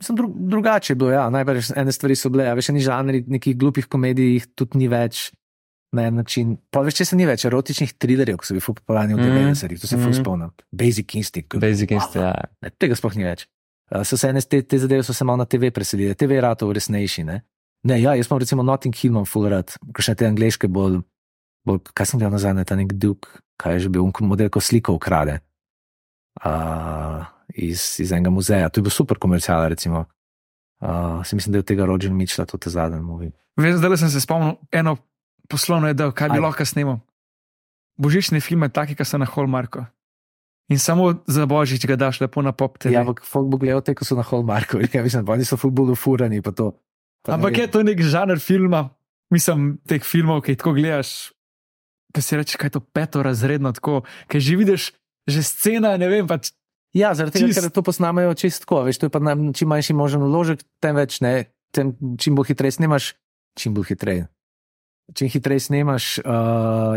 [SPEAKER 4] Sem dru drugače je bilo, ja, najbrž ene stvari so bile, a veš, eni žanri, nekih glupih komedij tudi ni več. Na en način, pa veš, če se ni več erotičnih trilerjev, ki so bili ful popularni v
[SPEAKER 3] Mhm.
[SPEAKER 4] 90-ih, to se ful
[SPEAKER 3] Mhm.
[SPEAKER 4] spomnim. Basic Instinct.
[SPEAKER 3] Basic Instinct, ja.
[SPEAKER 4] Ne, tega sploh ni več. Uh, so se ene, te, te zadeve so se malo na TV preselile, TV je rato resnejši. Ne? ne, ja, jaz imam recimo Notting Hill, imam full rad, kakšne te angliške bolj, bolj kaj sem gledal nazaj, ta nek Duke, kaj je že bil, model, ko sliko ukrade. Uh, iz, iz enega muzeja, to je bil super komercial, recimo. Uh, se mislim, da je od tega Roger Mitchell, to je zadnji movie.
[SPEAKER 5] Veš, zdaj sem se spomnil eno poslovno idejo, kaj bi lahko snimal. Božični film je taki, ki so na Hallmarku. In samo za božič ga daš lepo na pop TV.
[SPEAKER 4] Ja, ampak folk bo gledal te, ko so na Hallmarku, ja, mislim, oni so full bolj ufurani, pa to. Pa
[SPEAKER 5] Ampak je to nek žanr filma, mislim, teh filmov, ki jih tako gledaš, ki si rečeš, kaj je to peto razredno, tako, ki že vidiš, že scena, ne vem, pač
[SPEAKER 4] Ja, zaradi tega,
[SPEAKER 5] Čist-
[SPEAKER 4] ker to posnamejo čistko, veš, to je pa naj, čim manjši možen vložek, tem več ne, tem, čim bolj hitreje snemaš, čim bolj hitreje. Čim hitreje snemaš uh,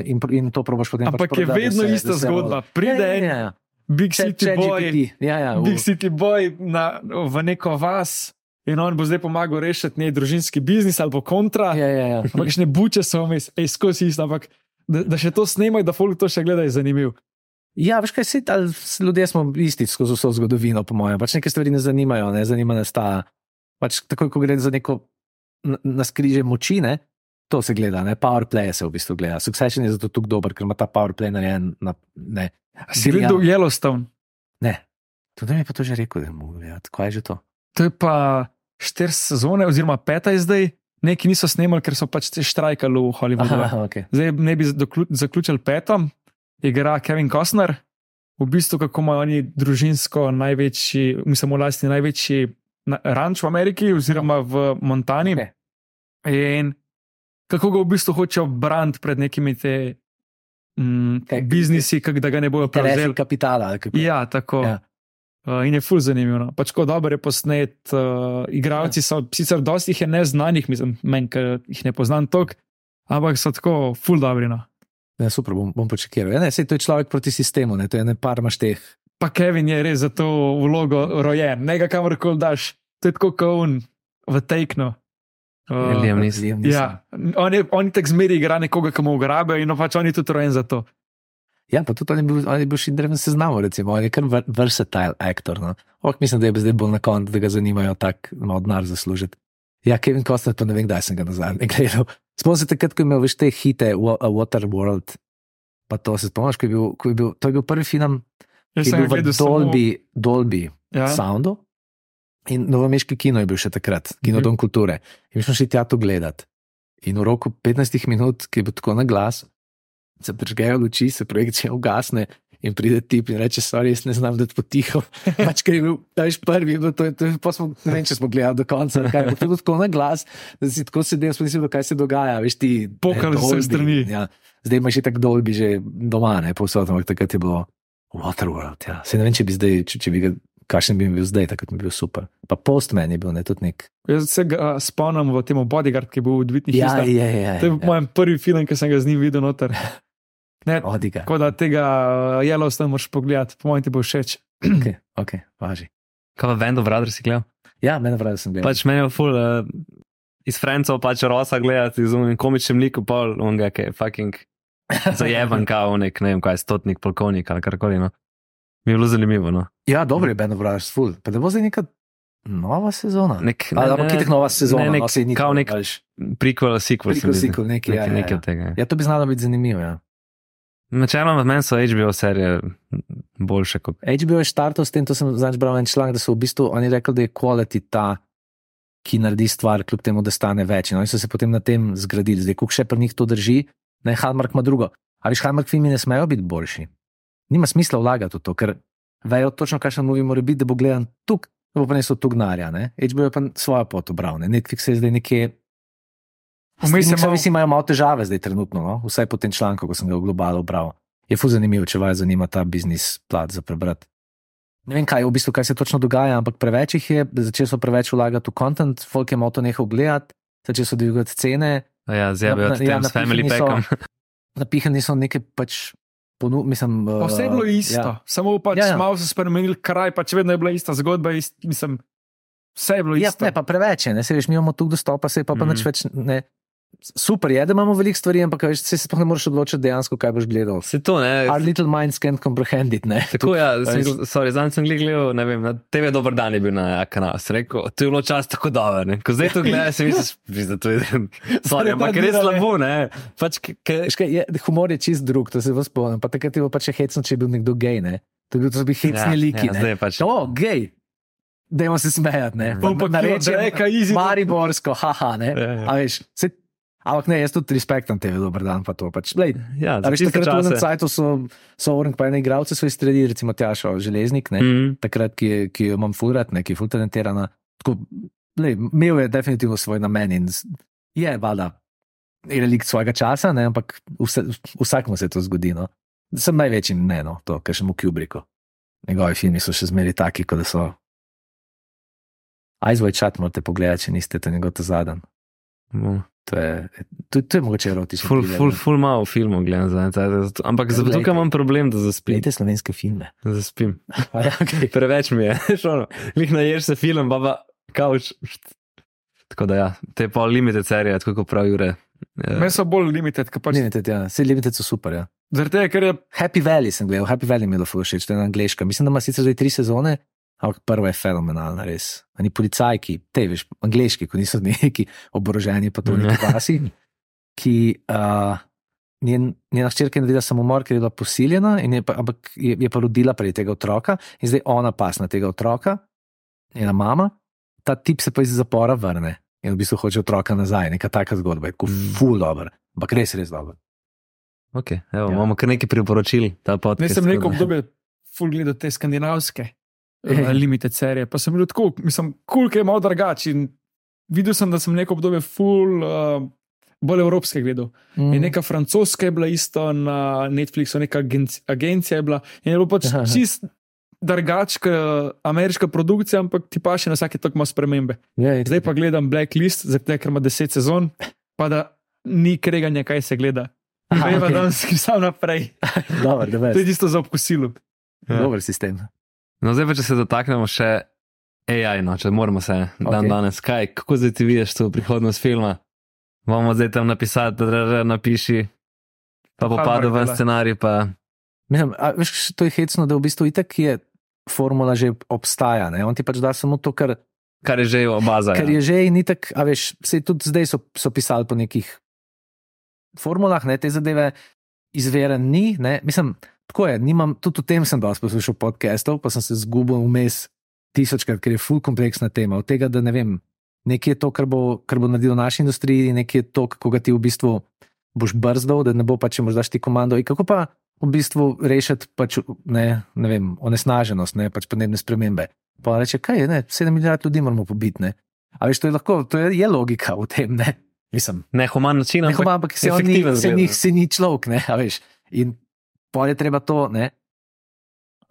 [SPEAKER 4] in, in to probaš potem.
[SPEAKER 5] Ampak
[SPEAKER 4] pač
[SPEAKER 5] je
[SPEAKER 4] prodati, da
[SPEAKER 5] vedno
[SPEAKER 4] se-
[SPEAKER 5] ista zgodba. Pride
[SPEAKER 4] ja,
[SPEAKER 5] en
[SPEAKER 4] ja, ja.
[SPEAKER 5] Big
[SPEAKER 4] Chat-
[SPEAKER 5] City
[SPEAKER 4] chat
[SPEAKER 5] Boy,
[SPEAKER 4] Ja, ja,
[SPEAKER 5] Big
[SPEAKER 4] v-
[SPEAKER 5] City Boy na, v neko vas in on bo zdaj pomagal rešiti njej družinski biznis ali kontra.
[SPEAKER 4] ja, ja, ja.
[SPEAKER 5] Ampak še ne buče so vmes, ej, skozi isto, ampak da, da še to snemajo, da folk to še gleda, je zanimiv.
[SPEAKER 4] Ja, veš kaj, sit, ljudje smo isti skozi vso zgodovino, po mojem. Pač neke stvari ne zanimajo, ne zanima nas ta. Pač takoj, ko gre za neko naskrižje moči, ne, to se gleda, ne, powerplay se v bistvu gleda. Succession je zato tako dober, ker ima ta powerplay narejen na. Ne,
[SPEAKER 5] Si gledal Yellowstone?
[SPEAKER 4] ne. Tudi mi je pa to že rekel, da je mu gledati. Kaj je že to?
[SPEAKER 5] To je pa štiri sezone, oziroma peta je zdaj. Neki niso snemali, ker so pač štrajkali v Hollywoodu.
[SPEAKER 4] Aha, okay.
[SPEAKER 5] Zdaj ne bi zaključili petom, igra Kevin Costner, v bistvu kako imajo oni družinsko največji, mislim, v lasti največji na- ranč v Ameriki, oziroma v Montani.
[SPEAKER 4] Okay.
[SPEAKER 5] In kako ga v bistvu hočejo braniti pred nekimi te mm,
[SPEAKER 4] Kaj-
[SPEAKER 5] biznisi, kak, da ga ne bojo prevzeli.
[SPEAKER 4] kapitala. kako?
[SPEAKER 5] Ja, tako.
[SPEAKER 4] Ja.
[SPEAKER 5] Uh, in je ful zanimivo. No. Pač ko dobro je posnet, uh, igravci so, sicer dosti jih je neznanih, mislim, meni, ker jih ne poznam toliko, ampak so tako ful dobri. No.
[SPEAKER 4] Ja, super, bom, bom počekiral. Ja, ne, sej, to je človek proti sistemu, ne, to je ne par maš teh.
[SPEAKER 5] Pa Kevin je res za to vlogo rojen, ne ga kamorkoli daš, to je tako kot on v teknu. Uh,
[SPEAKER 3] Liam Neeson.
[SPEAKER 4] Liam Neeson.
[SPEAKER 5] ja, on je, on tako zmeri igra nekoga, ki mu ugrabijo in no, pač on je tudi rojen za to.
[SPEAKER 4] Ja, pa tudi on je bil, on je bil še dreven seznam, recimo, on je kar ver- versatile aktor. No. Ok, mislim, da je zdaj bolj na koncu, da ga zanimajo tako malo denar zaslužiti. Ja, Kevin Costner, pa ne vem, kdaj sem ga nazadnje gledal. Spomnim se takrat, ko je imel več te hite, Waterworld. Pa to se spomniš, ko je bil, ko je bil, to je bil prvi film, ki je bil v
[SPEAKER 5] gledal samo-
[SPEAKER 4] Dolby, Dolby
[SPEAKER 5] Ja.
[SPEAKER 4] Soundu. In novomeški kino je bil še takrat, kino
[SPEAKER 5] Mhm.
[SPEAKER 4] Dom kulture. In mi smo šli tja to gledati. In v roku 15 minut, ki je bil tako na glas, se prižgejo luči, se projekcija ugasne. In pride tip in reče: Sorry, jaz ne znam, da ti potiho. Pač, ker je bil taš prvi, je bilo to, to, to smo, ne vem, če smo gledali do konca. Kaj, je bilo tako na glas, da si tako sedel, sploh nisi vedel, kaj se dogaja. Veš, ti, ne,
[SPEAKER 5] z vseh
[SPEAKER 4] Dolby,
[SPEAKER 5] strani.
[SPEAKER 4] Ja. Zdaj imaš tako dolbi, že doma, ne povsod, ampak takrat je bilo Waterworld. Ja. Se ne vem, če bi zdaj, če, če bi ga, kakšen bi bil zdaj, takrat bi bil super. Pa Postman je bil ne tudi nek.
[SPEAKER 5] Jaz se ga spomnim v tem Bodyguard, ki je bil v Dvitnih
[SPEAKER 4] Ja,
[SPEAKER 5] listah.
[SPEAKER 4] ja, ja.
[SPEAKER 5] To je
[SPEAKER 4] ja.
[SPEAKER 5] moj prvi film, ki sem ga z njim videl noter. Ne,
[SPEAKER 4] Odiga.
[SPEAKER 5] tako da tega Yellowstone moraš pogledati, po mojem ti bo všeč.
[SPEAKER 4] Ok, ok, važi.
[SPEAKER 3] Kaj pa of Brothers si gledal?
[SPEAKER 4] Ja, pravi, da sem gledal.
[SPEAKER 3] Pač meni je ful, uh, iz Francov pač rosa gledati, z unim komičnim likom, pol, on ga je fucking zajeban, kao nek, ne vem, kaj je stotnik, polkovnik ali karkoli. No. Mi je bilo zanimivo. No.
[SPEAKER 4] Ja, dobro je Band of Brothers, full. Pa da bo zdaj neka nova sezona.
[SPEAKER 3] Nek,
[SPEAKER 4] Ali pa kitek nova sezona,
[SPEAKER 3] ne, nek,
[SPEAKER 4] no, saj ni
[SPEAKER 3] kao
[SPEAKER 4] to,
[SPEAKER 3] nek prequel, sequel. se
[SPEAKER 4] Prequel,
[SPEAKER 3] mi zdi.
[SPEAKER 4] sequel, nekaj, ja,
[SPEAKER 3] nekaj,
[SPEAKER 4] ja,
[SPEAKER 3] nekaj
[SPEAKER 4] ja.
[SPEAKER 3] tega. ja.
[SPEAKER 4] Ja, to bi znalo biti zanimivo. Ja.
[SPEAKER 3] Načeloma meni so HBO serije boljše kot.
[SPEAKER 4] HBO je štartal s tem, to sem zadnjič bral en članek, da so v bistvu oni rekli, da je quality ta, ki naredi stvar, kljub temu, da stane več. In oni so se potem na tem zgradili. Zdaj, koliko še pri njih to drži, ne Hallmark ima drugo. Ali Hallmark filmi ne smejo biti boljši? Nima smisla vlagati v to, ker vejo točno, kakšen movie mora biti, da bo gledan tukaj, da bo pa nesel tu gnarja. Ne? HBO je pa svojo pot obral, ne? Netflix je zdaj nekje.
[SPEAKER 5] Je malo-
[SPEAKER 4] Vsi imajo malo težave zdaj trenutno, no? vsaj po tem članku, ko sem ga v globalu bral. Je fu zanimivo, če vas zanima ta biznis plat za prebrati. Ne vem, kaj, v bistvu, kaj se točno dogaja, ampak preveč jih je, začeli so preveč vlagati v content, folk je malo to nehal gledati, začeli so dvigati cene,
[SPEAKER 3] Ja,
[SPEAKER 4] Na-
[SPEAKER 3] ja,
[SPEAKER 4] ja,
[SPEAKER 3] tem s family packom.
[SPEAKER 4] napihani so neke pač ponu, mislim.
[SPEAKER 5] Pa vse je bilo isto,
[SPEAKER 4] Ja.
[SPEAKER 5] ja. samo pač
[SPEAKER 4] Ja,
[SPEAKER 5] ja,
[SPEAKER 4] ja.
[SPEAKER 5] ja. malo so spremenili kraj, pač vedno je bila ista zgodba, ist, mislim, vse je bilo
[SPEAKER 4] Ja,
[SPEAKER 5] isto.
[SPEAKER 4] ne, pa preveč je, ne, se veš, mi imamo tu dostopa, se pa, pa
[SPEAKER 3] Mhm.
[SPEAKER 4] nič več ne. Super je, da imamo veliko stvari, ampak veš, se sploh ne moreš odločiti dejansko, kaj boš gledal.
[SPEAKER 3] Se to ne.
[SPEAKER 4] Our little minds can't comprehend it, ne.
[SPEAKER 3] Tako ja, sorry, zdaj sem gledal, ne vem, na TV Dober dan je bil na ja, kanalu. Sem rekel, to je bilo čas tako dobro, ne. Ko zdaj to gledaš, se misliš, da to je, sorry, ampak res slabo, ne. Pač,
[SPEAKER 4] kaj, je, humor je čist drug, to se vas spomnim. Pa takrat je bilo pač hecno, če je bil nekdo gej. Ne? To je bil to bili hecni ja, liki.
[SPEAKER 3] ja, zdaj pač.
[SPEAKER 4] O, gej. Dajmo se smejati. Ne?
[SPEAKER 5] Bom pa
[SPEAKER 4] Narečem
[SPEAKER 5] reka easy.
[SPEAKER 4] Mariborsko, haha. Ne?
[SPEAKER 3] Ja, ja.
[SPEAKER 4] A veš, se, ampak ne, jaz tudi respektam tebe, dober dan. Pa to, pač, lej,
[SPEAKER 3] Ja,
[SPEAKER 4] veš, takrat v enem cajtu so, so orang pa ene igralce so izstrelili, recimo Tjašo Železnik, ne?
[SPEAKER 3] Mm,
[SPEAKER 4] takrat, ki, je- ki jo imam furat, ne, ki je ful talentirana. Tako, lej, imel je definitivno svoj namen in je, valjda, je relikt svojega časa, ne, ampak vse, vsakmu se to zgodi. No. Sem največji ne, no, to, kar še mu Kubriku. Njegovi filmi so še zmeraj taki, kot so. Aj zvoj čat morate pogledati, če niste to njegov ta zadnji.
[SPEAKER 3] no.
[SPEAKER 4] To je, to, to je mogoče erotično.
[SPEAKER 3] Ful, ful, ful malo filmov gledam zdaj, zdaj, ampak
[SPEAKER 4] Ja,
[SPEAKER 3] zato tukaj imam problem, da zaspim.
[SPEAKER 4] Gledajte slovenske filme.
[SPEAKER 3] Da zaspim.
[SPEAKER 4] Ja, okay.
[SPEAKER 3] Preveč mi je, šono. Lih naješ se film, baba, kauč. Tako da ja, te pa limited serije, tako kot pravi Jure. Ja.
[SPEAKER 5] Meni so bolj limited, ker pač,
[SPEAKER 4] Limited, ja. Vse limited so super. Ja.
[SPEAKER 5] zaradi tega, ker je
[SPEAKER 4] Happy Valley sem gledal, Happy Valley mi je bilo všeč, to je angliška. Mislim, da ima sicer zdaj tri sezone, ampak prva je fenomenalna, res. Oni policajki, te veš, angliški, ko niso neki oboroženi, pa to neki pasi, ki uh, njen, njena hčerka je naredila samomor, ker je bila posiljena, in je pa, ampak je, je pa rodila prej tega otroka in zdaj ona pas na tega otroka, njena mama, ta tip se pa iz zapora vrne in v bistvu hoče otroka nazaj, neka taka zgodba, je tako
[SPEAKER 3] Mm.
[SPEAKER 4] ful dobro, ampak res, res dobro.
[SPEAKER 3] Okay, evo,
[SPEAKER 4] Ja.
[SPEAKER 3] Imamo kar nekaj priporočil, ta podcast.
[SPEAKER 5] ne sem
[SPEAKER 3] tako da-
[SPEAKER 5] obdobje full gledal te skandinavske. Uh, limited serije, pa sem bil tako, mislim, kul, cool, ki je malo drugačen. Videl sem, da sem neko obdobje full. Uh, Bolj evropske gledal.
[SPEAKER 4] Mm.
[SPEAKER 5] In neka francoska je bila isto na Netflixu, neka agenci, agencija je bila. In je bilo pač
[SPEAKER 4] Aha.
[SPEAKER 5] čist drugačka ameriška produkcija, ampak ti pa še na vsake tako ima spremembe.
[SPEAKER 4] Ja,
[SPEAKER 5] Zdaj pa gledam Blacklist, zdaj ker ima 10 sezon, pa da ni kreganja, kaj se gleda.
[SPEAKER 4] Aha,
[SPEAKER 5] Veva,
[SPEAKER 4] okej.
[SPEAKER 5] da sem sam naprej.
[SPEAKER 4] Dobar,
[SPEAKER 5] To je tisto za obkosilo.
[SPEAKER 3] Ja.
[SPEAKER 4] Dober sistem.
[SPEAKER 3] No, zdaj pa če se dotaknemo še AI, no, če moramo se dan
[SPEAKER 4] Okej.
[SPEAKER 3] danes. Kaj, kako zdaj ti vidiš to prihodnost filma? Bomo zdaj tam napisati, da da napiši, pa bo
[SPEAKER 5] Hardware
[SPEAKER 3] padel ven
[SPEAKER 5] dela.
[SPEAKER 3] scenarij, pa
[SPEAKER 4] Mislim, a, veš, to je hecno, da v bistvu itak je formula že obstaja. Ne? On ti pač da samo to, kar,
[SPEAKER 3] kar je že baza.
[SPEAKER 4] kar
[SPEAKER 3] ja.
[SPEAKER 4] je že in itak, a veš, se tudi zdaj so, so pisali po nekih formulah, ne, te zadeve izveren ni. Ne? Mislim, tako je, nimam, tudi o tem sem dosti poslušal podcastov, pa sem se zgubil vmes tisočkrat, ker je full kompleksna tema. Od tega, da ne vem, nekaj je to, kar bo, kar bo naredilo naši industriji, nekaj je to, kako ga ti v bistvu boš brzdal, da ne bo pa, če moraš daš ti komando. In kako pa v bistvu rešiti pač, ne, ne vem, onesnaženost, ne, pač podnebne spremembe. Pa reče, kaj je, ne, 7 milijard ljudi moramo pobiti. Ne. A veš, to je lahko, to je, je logika v tem, ne. Mislim,
[SPEAKER 3] Nehuman način,
[SPEAKER 4] ne,
[SPEAKER 3] ampak
[SPEAKER 4] ampak se on ni, se ni, se ni človek, ne, a veš. In pol je treba to, ne.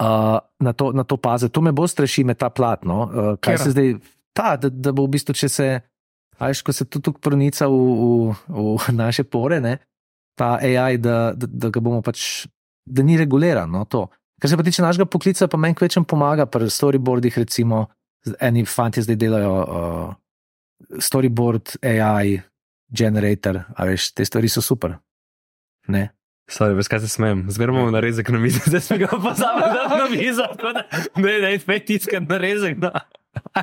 [SPEAKER 4] Uh, na, to, na to paziti. To me bo straši me ta plat. No? Uh, kaj
[SPEAKER 5] Katera?
[SPEAKER 4] se zdaj, ta, da, da bo v bistvu, če se, a veš, ko se tu tukaj pronica v, v, v naše pore, ne, ta AI, da, da, da ga bomo pač, da ni reguliran. No, to. Kar se pa tiče našega poklica, pa meni kvečem pomaga pri storyboardih, recimo, eni fanti zdaj delajo uh, storyboard, AI, generator, a veš, te stvari so super. Ne?
[SPEAKER 3] Sorry, veš, kaj se smejem. Zmeraj bomo narezek na mizo, zdaj smo ga pozabili dati na mizo. tako da Ne, ne, spet tiskati narezek. No.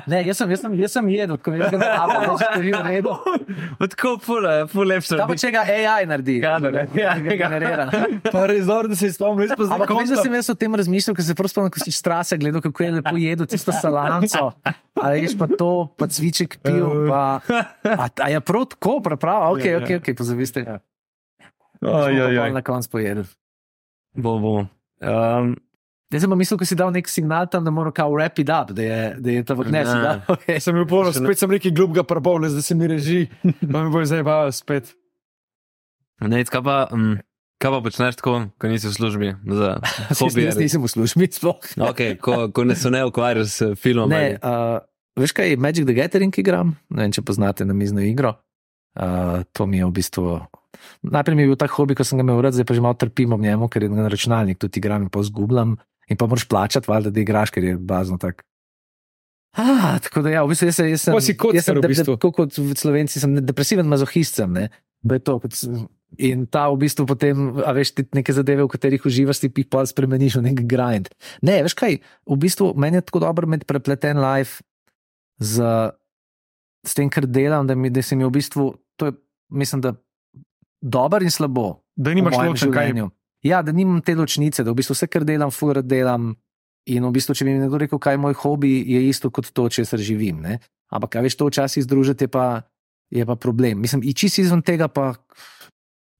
[SPEAKER 4] Ne, jaz sem, jaz sem, jaz sem jedel, ko da ne rabim, da je v redu.
[SPEAKER 3] Tako eh, ful lepše.
[SPEAKER 4] Ta pa če ga AI naredi,
[SPEAKER 3] Kadar, ja,
[SPEAKER 4] ga generira.
[SPEAKER 5] Pa res dobro, da se spomnim, res pa zdaj
[SPEAKER 4] Ampak veš, da sem jaz o tem razmišljal, ker se prvo spomnim, ko si strase gledal, kako je lepo jedel tisto salamco. A veš pa to, pa cviček pil, pa... A, a je prav tako, prav, ok,
[SPEAKER 5] Ja,
[SPEAKER 4] ok,
[SPEAKER 5] ja.
[SPEAKER 4] ok, pozaviste.
[SPEAKER 3] Oj, oj.
[SPEAKER 4] Na koncu pojedel.
[SPEAKER 3] Bo, bo. Um,
[SPEAKER 4] Jaz sem pa mislil, ko si dal nek signal tam, da mora kao wrap it up, da je, da je ne, si
[SPEAKER 3] Ne.
[SPEAKER 4] dal, okay.
[SPEAKER 5] Sem bil
[SPEAKER 3] ne-
[SPEAKER 5] spet sem rekel globga prbovne, zdaj se mi reži, pa mi bo zdaj bavil spet.
[SPEAKER 3] ne, kaj pa, um, kaj pa počneš tako, ko nisi v službi? Za hobi.
[SPEAKER 4] Jaz nisem v službi, sploh.
[SPEAKER 3] Okay, ko, ko ne se ne ukvarjaš s filmom.
[SPEAKER 4] Ne, uh, veš kaj, Magic the Gathering igram, ne vem, če poznate na mizno igro. Uh, to mi je v bistvu. Najprej mi je bil ta hobi, ko sem ga imel rad, zdaj pa že malo trpim ob njemu, ker je na računalnik tudi igram in pa zgubljam. In pa moraš plačati, valjda, da igraš, ker je bazno tak. Ah, tako da, ja, v bistvu jaz, jaz sem.
[SPEAKER 5] Pa si kockar
[SPEAKER 4] jaz sem
[SPEAKER 5] v bistvu.
[SPEAKER 4] Tako kot Slovenci, sem depresiven mazohist. Sem, ne. To kot In ta v bistvu potem, a veš, ti neke zadeve, v katerih uživaš, ti jih pa spremeniš v nek grind. Ne, veš kaj, v bistvu meni je tako dobro imeti prepleten life z, s tem, kar delam, da, mi, da se mi v bistvu, to je, mislim, da dober in slabo.
[SPEAKER 5] Da nimaš ločen kaj.
[SPEAKER 4] Ja, da nimam te ločnice, da v bistvu vse, kar delam, furat delam. In v bistvu, če bi mi nekdo rekel, kaj je moj hobi, je isto kot to, če se živim. Ne? Ampak, kaj veš, to včasih združiti je pa, je pa problem. Mislim, in čisto izven tega, pa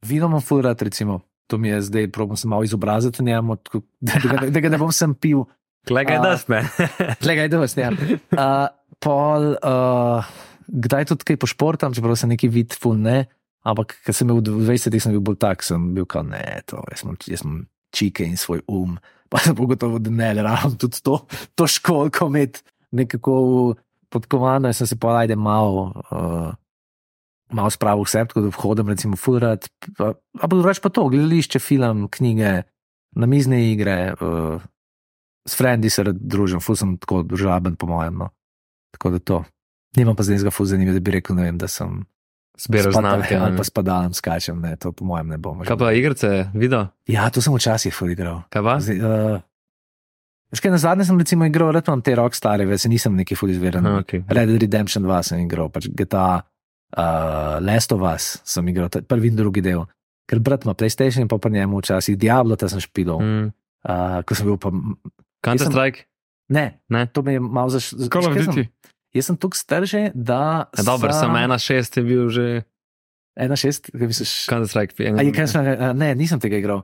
[SPEAKER 4] vino imam furat, recimo. To mi je zdaj, probam se malo izobraziti v njem, tako da, da, ga- da ga ne bom sem pil.
[SPEAKER 3] Kle kaj
[SPEAKER 4] A-
[SPEAKER 3] daš, ne?
[SPEAKER 4] Tlega je dosti, ja. Uh, pol, uh, kdaj tudi kaj pošportam, čeprav sem neki vid, ful ne. Ampak, ker sem bil v 20-ih, sem bil bolj tak, sem bil kot ne, to, jaz sem, jaz sem čike in svoj um. Pa sem pogotovo, da ne, rabim tudi to, to školko imeti nekako pod komando, in sem se pa ajde malo. Uh, Malo spravil vse, tako da vhodim, recimo, fulrat. A pa drugače pa to, gledališče, film, knjige, namizne igre, uh, s frendi se družim, ful sem tako družaben, po mojem. No. Tako da to. Nimam pa zdaj nekaj ful zanimivo, da bi rekel, vem, da sem Spadal-
[SPEAKER 3] znamke.
[SPEAKER 4] ali
[SPEAKER 3] ne.
[SPEAKER 4] pa spadalem, skačem, ne, to po mojem ne bom.
[SPEAKER 3] Kaj pa igrice, video?
[SPEAKER 4] Ja, to sem včasih ful igral.
[SPEAKER 3] Kaj pa?
[SPEAKER 4] Zdaj, uh, Veš kaj, na zadnje sem recimo igral, rad imam te rockstare, več nisem neki ful izveren.
[SPEAKER 3] Ah, okay.
[SPEAKER 4] Red Dead Redemption 2 sem igral, pač GTA, uh, Last of Us sem igral, ta- prvi in drugi del. Ker brat ima PlayStation in pa pri njemu včasih Diablo, ta sem špilal. Mm. Uh, ko sem bil pa.
[SPEAKER 3] Counter Strike?
[SPEAKER 4] Ne,
[SPEAKER 3] Ne.
[SPEAKER 4] to me je malo zaš.
[SPEAKER 5] Call of
[SPEAKER 4] veš,
[SPEAKER 5] Duty.
[SPEAKER 4] Jaz sem tukaj star že, da.
[SPEAKER 3] Ja, dobro,
[SPEAKER 4] sa-
[SPEAKER 3] sem ena šest je bil že
[SPEAKER 4] Ena šest, kaj misliš?
[SPEAKER 3] Counter Strike.
[SPEAKER 4] A je, kaj sem, a, ne, nisem tega igral.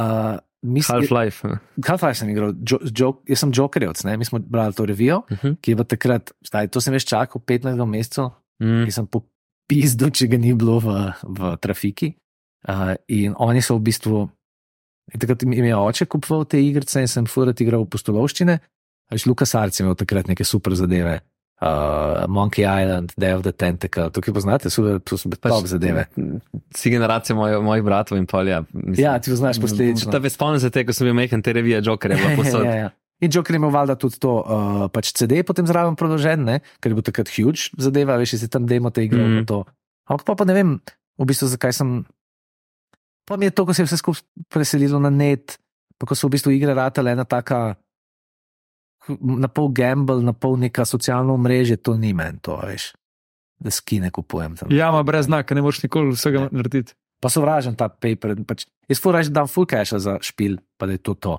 [SPEAKER 4] Uh, mislim,
[SPEAKER 3] Half-Life.
[SPEAKER 4] Half-Life sem igral, jo, jo, jaz sem Jokerjevc, ne? mi smo brali to revijo,
[SPEAKER 3] Uh -huh.
[SPEAKER 4] ki je bilo takrat, staj, to sem več čakal 15 mesecev,
[SPEAKER 3] mm.
[SPEAKER 4] ki sem popizdil, če ga ni bilo v, v trafiki. Uh, in oni so v bistvu takrat mi je oče kupoval te igrice in sem furat igral v postolovščine. Veš, Lukas Arc je imel takrat neke super zadeve. Uh, Monkey Island, Day of the Tentacle, tukaj poznate, so, so, so
[SPEAKER 3] Pač-
[SPEAKER 4] top zadeve.
[SPEAKER 3] Si generacija moj, mojih bratov in polja.
[SPEAKER 4] Ja, ti poznaš posledično.
[SPEAKER 3] Spomnim se te, ko sem bil mehen, te revije Joker je bila posod.
[SPEAKER 4] ja, ja. In Joker je imel valjda tudi to, uh, pač CD potem zraven proložen, ne? ker je bil takrat huge zadeva, veš, si tam demo te igre. Mm. Ampak pa, pa ne vem, v bistvu zakaj sem. Pa mi je to, ko se je vse skupaj preselilo na net, pa ko so v bistvu igre ratale ena taka. Na pol gamble, na pol neka socialna mreža, to ni meni, to veš, da skine kupujem tam.
[SPEAKER 5] Jama brez znaka, ne moreš nikoli vsega narediti.
[SPEAKER 4] Pa sovražim ta paper. Pač, jaz furaž dam full cache za špil, pa da je to to.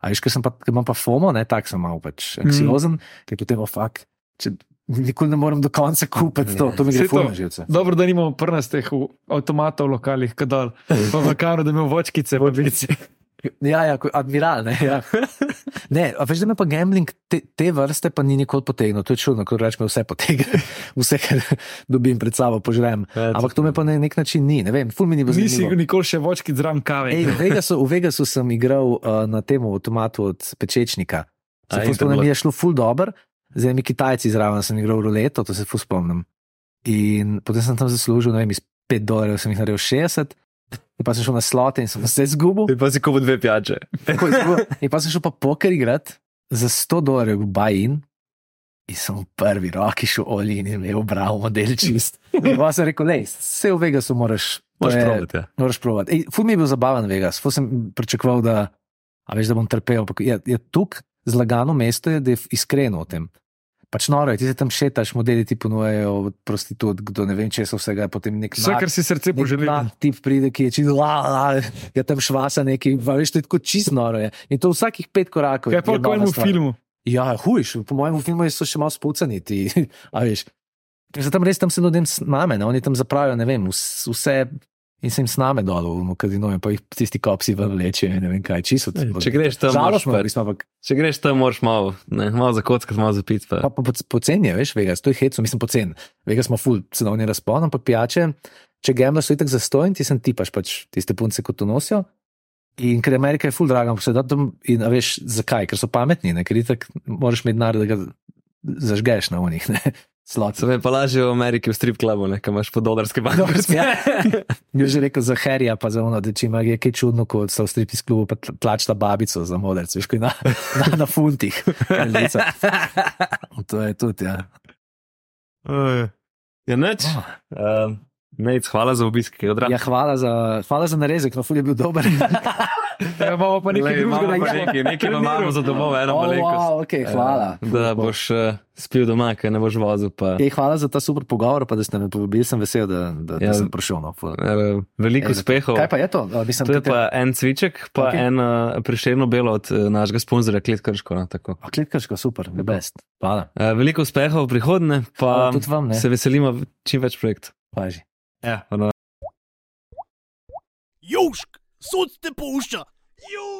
[SPEAKER 4] A veš, ker pa, ker imam pa FOMO, ne, tak sem malo pač anksiozen, mm. ker potem o fakt, če nikoli ne morem do konca kupiti to, to mi gre full na živce.
[SPEAKER 5] Dobro, da nimamo prnastih avtomatov v lokalih, kadar pa v kameru, da imamo vočkice v bici.
[SPEAKER 4] Ja, ja, admiral, ne. Ja. ne a veš, da me pa gambling te, te vrste pa ni nikoli potegnil, to je čudno, ko rečem, vse potegne, vse, kar dobim pred sabo, požrem.
[SPEAKER 3] Ja,
[SPEAKER 4] Ampak to me pa na nek način ni, ne vem, full mi ni bilo
[SPEAKER 5] Nisi
[SPEAKER 4] zanimivo.
[SPEAKER 5] nikoli še vočki zraven kave.
[SPEAKER 4] Ej, v, Vegasu, v Vegasu sem igral uh, na tem avtomatu od Pečečnika. Ful
[SPEAKER 3] in to
[SPEAKER 4] mi je šlo ful dobro, z enimi Kitajci zraven sem igral ruleto, to se ful spomnim. In potem sem tam zaslužil, ne vem, iz 5 dolarjev sem jih naredil 60, in pa sem šel na slote in sem vse izgubil.
[SPEAKER 3] In pa si kupil dve pijače.
[SPEAKER 4] Tako. In pa sem šel pa poker igrat za 100 dolarjev v buy-in. In sem v prvi roki šel olin in imel bral model čist. In pa sem rekel, lej, vse v Vegasu moraš. je-
[SPEAKER 3] probati. Ja.
[SPEAKER 4] Moraš provati. Ej, Ful mi je bil zabaven Vegas, ful sem pričakoval, da, a veš, da bom trpel. Ampak je, je tukaj zlagano mesto, je, da je iskreno o tem. Pač noro je, ti se tam šetaš, modeli ti ponujajo prostitut, kdo ne vem, če so vsega, potem nek
[SPEAKER 5] Vse, kar si srce
[SPEAKER 4] Nek
[SPEAKER 5] poželi.
[SPEAKER 4] mlad tip pride, ki je čisto, la, la, je tam švasa neki, veš, to je tako čisto noro. Je. In to vsakih pet korakov.
[SPEAKER 5] Kaj pa v kojem
[SPEAKER 4] stvar.
[SPEAKER 5] filmu?
[SPEAKER 4] Ja, hujš, po mojem filmu so še malo spucani ti, a veš. Ker se tam res tam se ljudem sname, ne? oni tam zapravijo, ne vem, vs- vse in se jim sname dol v kazino in pa jih tisti kopsi ven vlečejo in ne vem kaj, čisto.
[SPEAKER 3] Če greš tam, moraš
[SPEAKER 4] v bistvu, ampak
[SPEAKER 3] Če greš tam, moraš malo, ne, malo za kockati, malo za pit. Pa.
[SPEAKER 4] Pa, pa po- poceni je, veš, Vegas, to je heco, mislim pocen. Vegas ima full cenovni razpon, ampak pijače, če gamblaš, so itak zastojn, ti sem tipaš pač tiste punce, kot to nosijo. In ker Amerika je full draga, ampak se da tam in veš, zakaj, ker so pametni, ne? ker itak moraš imeti denar, da ga zažgeš na unih, ne. Slot.
[SPEAKER 3] Se vem, pa lažje v Ameriki v strip klubu, ne, kam imaš po dolarske banke.
[SPEAKER 4] Ja. Je že rekel za Harija, pa za ono, da če ima je kaj čudno, ko so v stripis klubu, pa tl- tlačta babico za modrc, veš, na, na, na funtih. To je tudi, ja.
[SPEAKER 3] Ja, neč.
[SPEAKER 4] Oh.
[SPEAKER 3] Um, Nec, hvala za obisk, ki je odrasel.
[SPEAKER 4] Ja, hvala za, hvala za narezek, no ful je bil dober.
[SPEAKER 5] Ja, imamo pa nekaj drugega.
[SPEAKER 3] Nekaj,
[SPEAKER 5] da-
[SPEAKER 3] nekaj, nekaj pa imamo za domov, eno
[SPEAKER 4] Oh,
[SPEAKER 3] malenkost.
[SPEAKER 4] wow, okay, hvala.
[SPEAKER 3] Da boš uh, spil doma, ker ne boš vozil. Pa,
[SPEAKER 4] Ej, hvala za ta super pogovor, pa da ste me povabili, sem vesel, da, da,
[SPEAKER 3] Ja.
[SPEAKER 4] da sem prišel. No, ful.
[SPEAKER 3] uh, veliko
[SPEAKER 4] Ej,
[SPEAKER 3] uspehov.
[SPEAKER 4] Kaj pa je to? Mislim,
[SPEAKER 3] To je
[SPEAKER 4] tudi-
[SPEAKER 3] pa en cviček, pa
[SPEAKER 4] Ok.
[SPEAKER 3] okay. en uh, priširno belo od uh, našega sponzorja Kletkrško. No, tako.
[SPEAKER 4] A, Klitkarško, super, the best. Hvala.
[SPEAKER 3] uh, veliko uspehov v prihodnje, pa
[SPEAKER 4] Hvala tudi vam, ne?
[SPEAKER 3] se veselimo čim več projektov.
[SPEAKER 4] Paži.
[SPEAKER 3] Ja, ono,
[SPEAKER 1] Južk, sod te pušča. Južk.